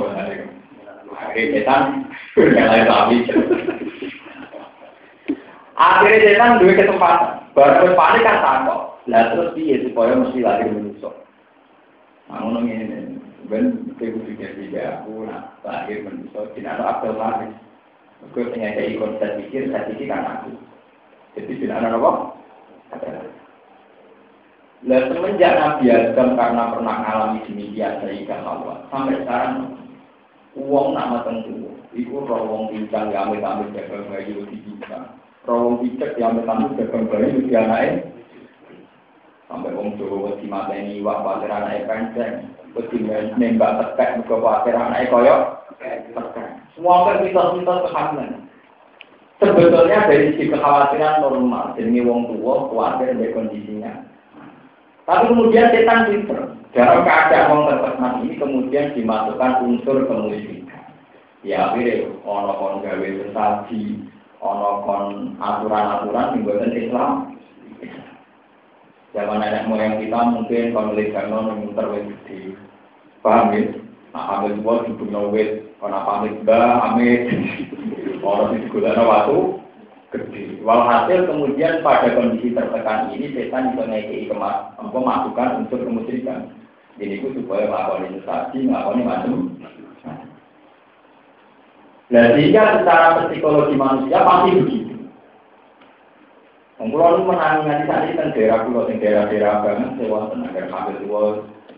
Akhirnya setan berjalan tapi. Akhirnya setan dua kesempatan. Baru panik kan takut. Lah terus dia supaya mesti manusia. Nah, ngono ngene. Ben kudu tiga aku nak lahir manusia tidak ada akal lahir. Gue kayak ikon saya pikir, saya pikir kan aku. Jadi tidak ada apa? Lah semenjak Nabi Adam karena pernah mengalami demikian sehingga Allah sampai sekarang uang nama tentu, itu rawong pincang yang ambil ambil jaga bayi di kita, rawong picek yang ambil ambil jaga bayi di anaknya, sampai om Jawa di mata ini wah pasir anaknya penceng, wedi nembak tekek muka pasir anaknya koyok. Semua kan mitos-mitos kehamilan. Sebetulnya dari sisi kekhawatiran normal, jadi wong tua khawatir dari kondisinya. Tapi kemudian setan pinter. Dalam keadaan wong terpesona ini kemudian dimasukkan unsur kemusyrikan. Ya akhirnya ono kon gawe sesaji, ono kon aturan-aturan yang buatan Islam. Zaman nenek moyang kita mungkin kon legano terwet gede. Paham ya? Nah, ambil sebuah duduk wit, kon apa amit amit. Orang di gulana waktu Walhasil kemudian pada kondisi tertekan ini setan bisa ngekei kemas, masukan unsur kemusyrikan. Jadi itu supaya melakukan investasi, melakukan macam. Nah sehingga secara psikologi manusia pasti begitu. Mengkulau menangi nanti saat ini daerah pulau, daerah-daerah banget, sewa tenaga kabel tua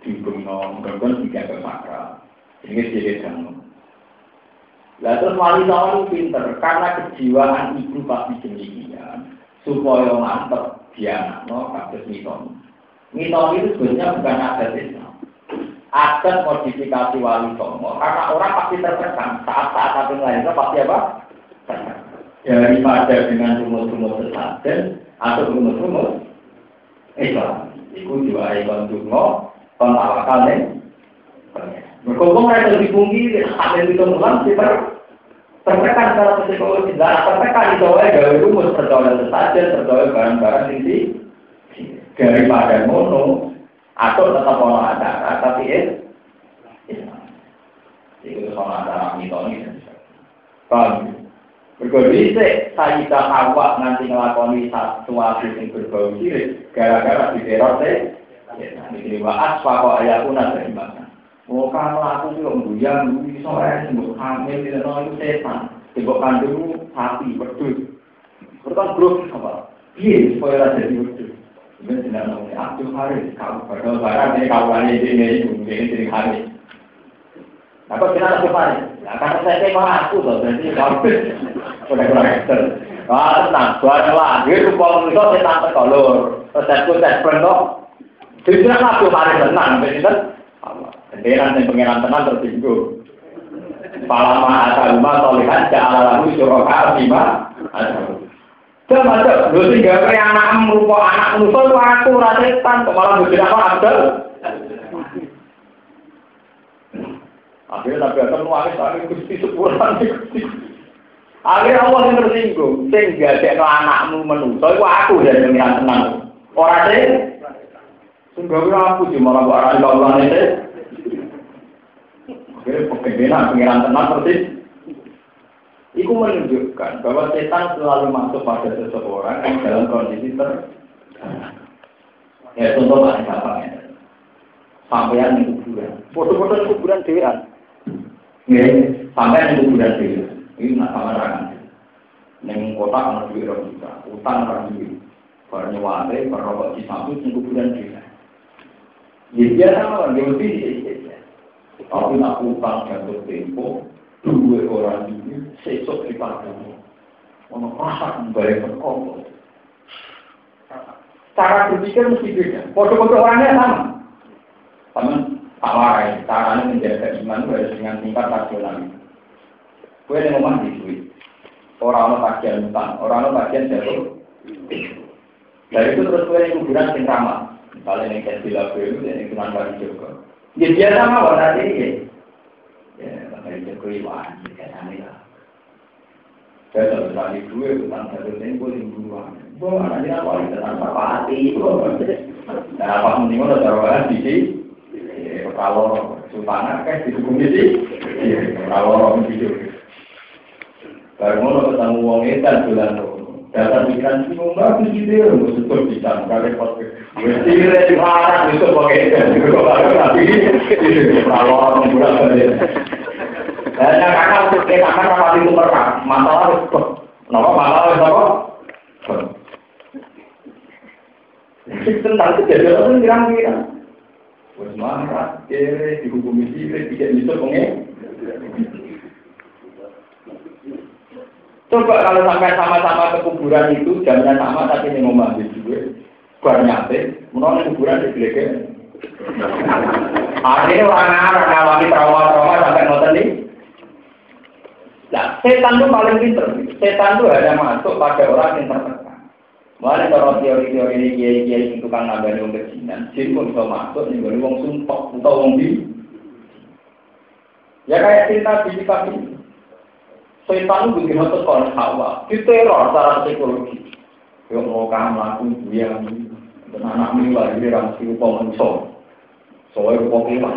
di gunung, gunung tiga ke makra. Ini jadi jangan. Lah terus songo pinter karena kejiwaan ibu pasti demikian supaya mantep dia no kasus miton. Miton itu sebenarnya bukan adat Islam. Adat modifikasi wali karena orang pasti tertekan saat saat satu lainnya pasti apa? Daripada dengan rumus-rumus sesajen atau rumus-rumus Islam. Iku juga ikon dungo, pentawakal nih. Berkumpul mereka lebih tinggi, ada di temuan, kita tertekan secara psikologi, dan tertekan itu oleh gawe rumus percaya barang-barang ini daripada mono atau tetap acara, tapi ya, itu soal acara mitoni Paham? Berkode Sayyidah Hawa nanti ngelakoni sesuatu yang berbau sirik gara-gara di teror teh. Ya, ini wa asfa kok ayakuna dari mana? Oh aku sih om buyang, aja sembuk hamil tidak tahu itu setan. Sembuk kandung sapi wedus. Berkan grup apa? Iya supaya ada di wedus. Ini tidak ini Abdul Haris. Kalau padahal barang ini ini ini itu ini jadi Haris. Nah kok kita Abdul Haris? Nah karena saya tema aku loh, berarti kalau udah kurang. Wah tenang, buat rupa manusia setan terkolor. Terus saya pun saya pernah. Jadi Abdul Haris tenang, benar Kenderan yang pengiran tenan tersinggung. Palama asal rumah solihan ja'ala lalu syuroka asal. Coba coba, lu tinggal kayak anak merupa anak musuh itu aku rasetan, kok malah bujuk apa abdel. Akhirnya Nabi Adam nuangis lagi gusti sebulan gusti. Akhirnya Allah yang tersinggung, sehingga dia anakmu menuso, itu aku yang pengiran tenang. Orang deh, sehingga aku cuma malah buat orang Allah ini jadi pengenalan pengiran tenang persis. Itu menunjukkan bahwa setan selalu masuk pada seseorang yang dalam kondisi ter Ya contoh paling gampang ya. Sampean di kuburan. Foto-foto di kuburan dewan. Ya, sampean di kuburan dewan. Ini nak sama rangan. Neng kota ana duit rong juta, utang orang duit. Baru nyewate, baru rokok di samping di kuburan dewan. Ya biasa orang, dia mesti tapi nak utang jatuh tempo, dua orang ini sesok di padamu. Ono rasa kembali berkongkol. Cara berpikir mesti beda. Foto-foto orangnya sama. Sama awalnya, caranya menjaga iman harus dengan tingkat rasional. Kue yang ngomong di duit. Orang-orang bagian utang, orang-orang bagian jatuh. Dari itu terus kue yang kuburan sing ramah. Misalnya yang kasih lagu itu, yang kunan bagi juga. Ya biasa mawon nanti ya. Ya, makanya Jokowi wah, kayak aneh lah. Saya tak berani dua tentang satu tempo yang buruan. Wah, nanti apa ini tentang apa hati? Dan apa mending udah di sini. Kalau sultan kan di hukum di Kalau orang video. Baru mau ketemu uang itu bulan Dasar pikiran mau bagus gitu ya, betul bisa, nggak repot. Mesti di mana itu pakai itu, kalau tapi kalau bulan balik. Dan yang kakak untuk kita kan apa itu pernah masalah itu, nama masalah itu apa? Tentang kejadian itu kira-kira. Wes marah, kere, dihukumi sih, tidak bisa pengen. Coba kalau sampai sama-sama ke kuburan itu jamnya sama tapi ini mau mandi juga. Bar nyate, menolak kuburan di belakang. Akhirnya orang Arab ngalamin trauma-trauma sampai nonton nih. Nah, setan itu paling pinter. Setan itu hanya masuk pada orang yang tertekan. Mulai kalau teori-teori ini kiai-kiai itu kan nambah yang kejinan, jin pun bisa masuk nih, boleh wong sumpah atau wong di. Ya kayak cerita di ini. Setan itu bikin otot kon hawa, diteror secara psikologi. Yang mau kamu lakukan dia dan anak ini lagi orang si upah manusia. Soalnya upah kewan.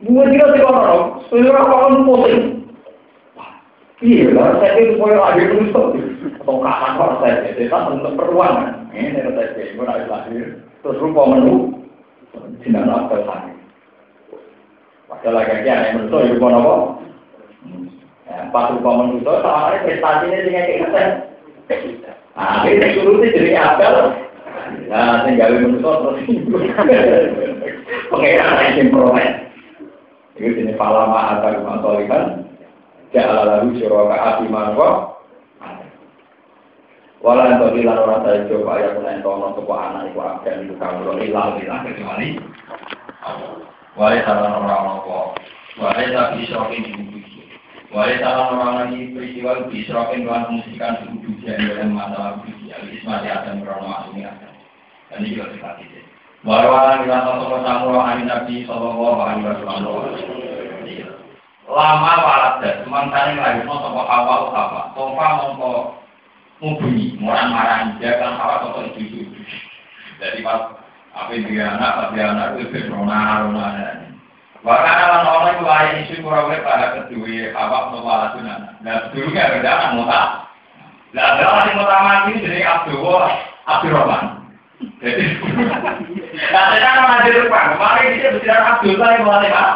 Buat dia sih orang, kawan pusing. Iya lah, saya itu supaya lahir terus atau kapan kok saya setan untuk peruangan. Ini kata saya, gue lahir terus rupa menu, tidak nak tersangi. Padahal lagi yang manusia, ya apa? Pas rupa manusia, sama prestasinya dengan. Nah, ini dituruti jadi apel. Nah, tinggal manusia terus pengeran yang peroleh. Itu jenis palama atau masolikan. Ja'ala lalu syuraka api marwa. Walau yang tadi lan orang saya coba ya pun entono sebuah anak iku abdan itu kamu ilang ilang kecuali. Walau salah orang orang Walau tapi isokin di Wahai salah orang lagi peristiwa disrokin dengan musikan suku yang dalam masalah budi Al-Ismati Adam Krono Asumi Adam Dan ini juga kita tidak Warwalan kita sosok samuro ani Nabi Sallallahu Alaihi Wasallam. Lama walat dan sementara lagi no sosok awal apa Sofa mongko mubunyi Moran marah dia kan awal sosok itu itu Jadi pas apa dia anak, pas dia anak itu berona rona Bahkan orang orang itu isu kurang pada kedua awak nopo sunan. Nah dulu kan ada anak muta. Nah ada orang yang muta mati jadi Abdul Abdurrahman. Jadi, nah saya kan mandi depan. Kemarin dia bicara Abdul saya mulai pak.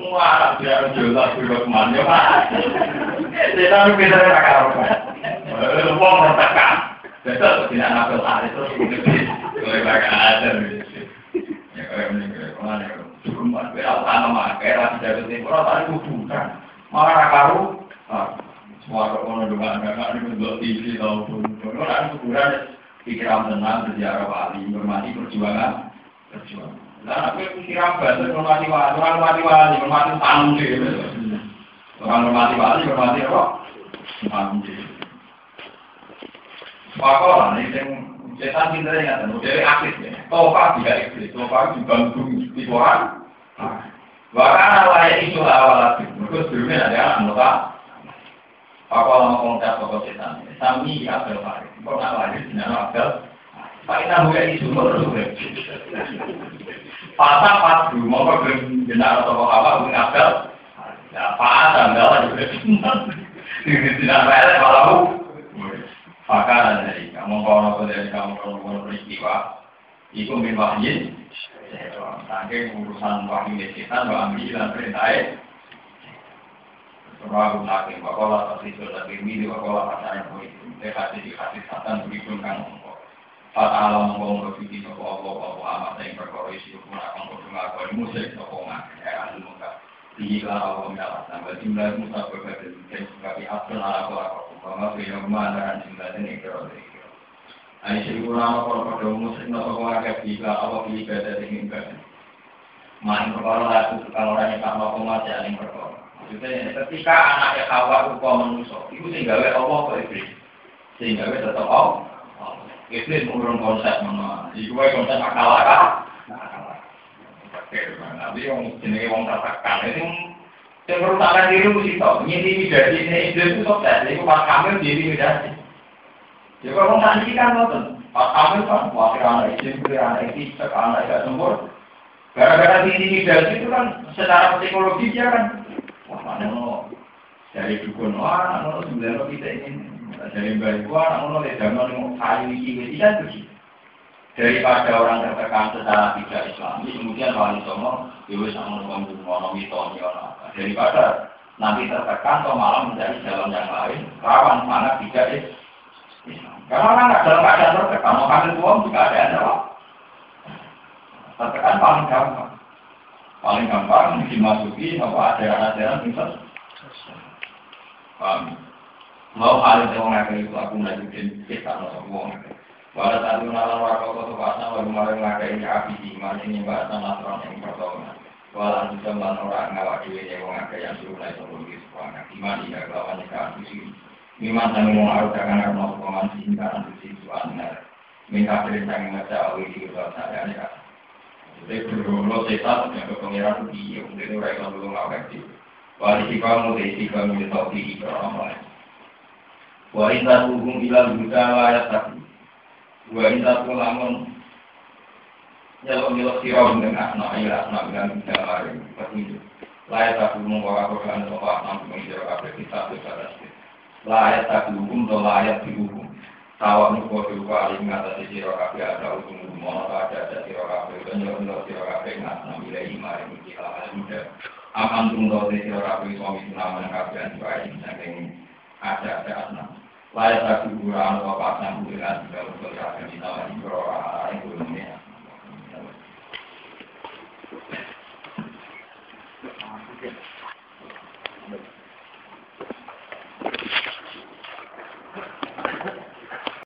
Wah, dia Abdul Abdurrahman ya pak. Saya tahu kakak. Lupa mertekan. Besok tidak nafsu hari terus Mulai pakai ada Ya kayak ini ke mana ya? Cukup mas, beda utama kayak rasi jatuh timur, tadi kuburan. Malah karu, semua kekono dengan kakak ini bentuk TV tahu pun. Ada kuburan, pikiran tenang, sejarah wali, hormati perjuangan, perjuangan. Nah, aku pikiran bahasa hormati wali, orang hormati wali, hormati tanggung Orang hormati wali, hormati apa? Tanggung Pakola nih yang setan pinter ya kan, dari aktif ya. Tofa tidak iblis, tofa dibantu di Quran. Bahkan awalnya itu awal lagi, mereka sebelumnya ada anggota. Pakola mau kontak pokok setan, sami Abdul Farid, lahir di. Pak Ina isu menurut Pasang pas dulu, mau ke jenar atau apa, bukan Abdul. Ya, Pak Adam, dalam juga. Tidak rela kalau maka dari kamu kalau dari kamu kalau peristiwa, itu wahyin. Saking urusan wahyu kita, bahwa ambil perintah Surah Nabi, wakola tersisul lagi mili, wakola pacarnya begitu. Dekati di hati satan begitu kan mongko. Fata alam mongko berfiti sopo Allah, Allah amat yang berkoro isi hukum akan berdengar kau musik sopo ngak, ya ahli minat tambah jumlah dan lagu tukang orang yang ketika anaknya manusia, itu sehingga Allah ke iblis. Sehingga tetap Allah. Iblis mengurung konsep mana. Itu konsep akal akal. Tapi yang jenis wong tertekan itu yang merupakan diri mesti tahu, intimidasi ini. Itu itu sukses, itu pas kamil diintimidasi. Ya kalau nanti kan nonton, pas kamil kan, wakil anak izin, anak izin, anak tidak sempur. Gara-gara diintimidasi itu kan secara psikologi dia kan, wah mana dari dari dukun, wah ngono sebenarnya kita ini. Dari baik, wah ngono le zaman mau kayu iki kan begitu. Daripada orang tertekan secara tidak islami, kemudian wali songo, dewi sama ngomong ngono mitoni apa. Daripada nanti tertekan atau malah mencari jalan yang lain, rawan sangat tidak Islam. Karena nggak dalam keadaan tertekan, mau kasih uang juga ada jawab. Tertekan paling gampang. Paling gampang dimasuki apa ajaran-ajaran bisa. Paham? Mau hal yang ngakak itu aku najukin kita no saat itu nalar wakil kota pasna baru kemarin ngakak ini api di mana ini bahasa nasron yang pertama. Walau bisa melawan orang ngawak dewi yang ngakak yang suruh naik sebelum di sekolah. Iman tidak kelawan nikah sih. Iman sama mau harus akan harus mau paman sih karena di situ aneh. Minta perintah ngaca awi di luar saya kan. Jadi berdoa setan yang ke pengiran di mungkin orang yang belum ngawak sih. Wali si kamu deh si kamu di orang lain. Wa inta tuhum ilal huda layat tapi. Wa inta lamun nyelok-nyelok sirah dengan anak ilah anak dengan huda lain. Petunjuk. Layat tapi membawa Quran soal enam mengira kabeh kita bisa Layat tapi hukum atau layat dihukum. Tawa nuko duka alim ngatasi sirah kabeh ada hukum hukum. ada ada sirah kabeh. Dan nyelok-nyelok sirah kabeh ngatasi nilai imari mungkin kalau muda. Aman tunggu dari sirah kabeh suami sunaman kabeh juga ini saking ada ada asnam. Layak tak kuburan atau apa asnam bulan juga untuk akan ditawar di bawah itu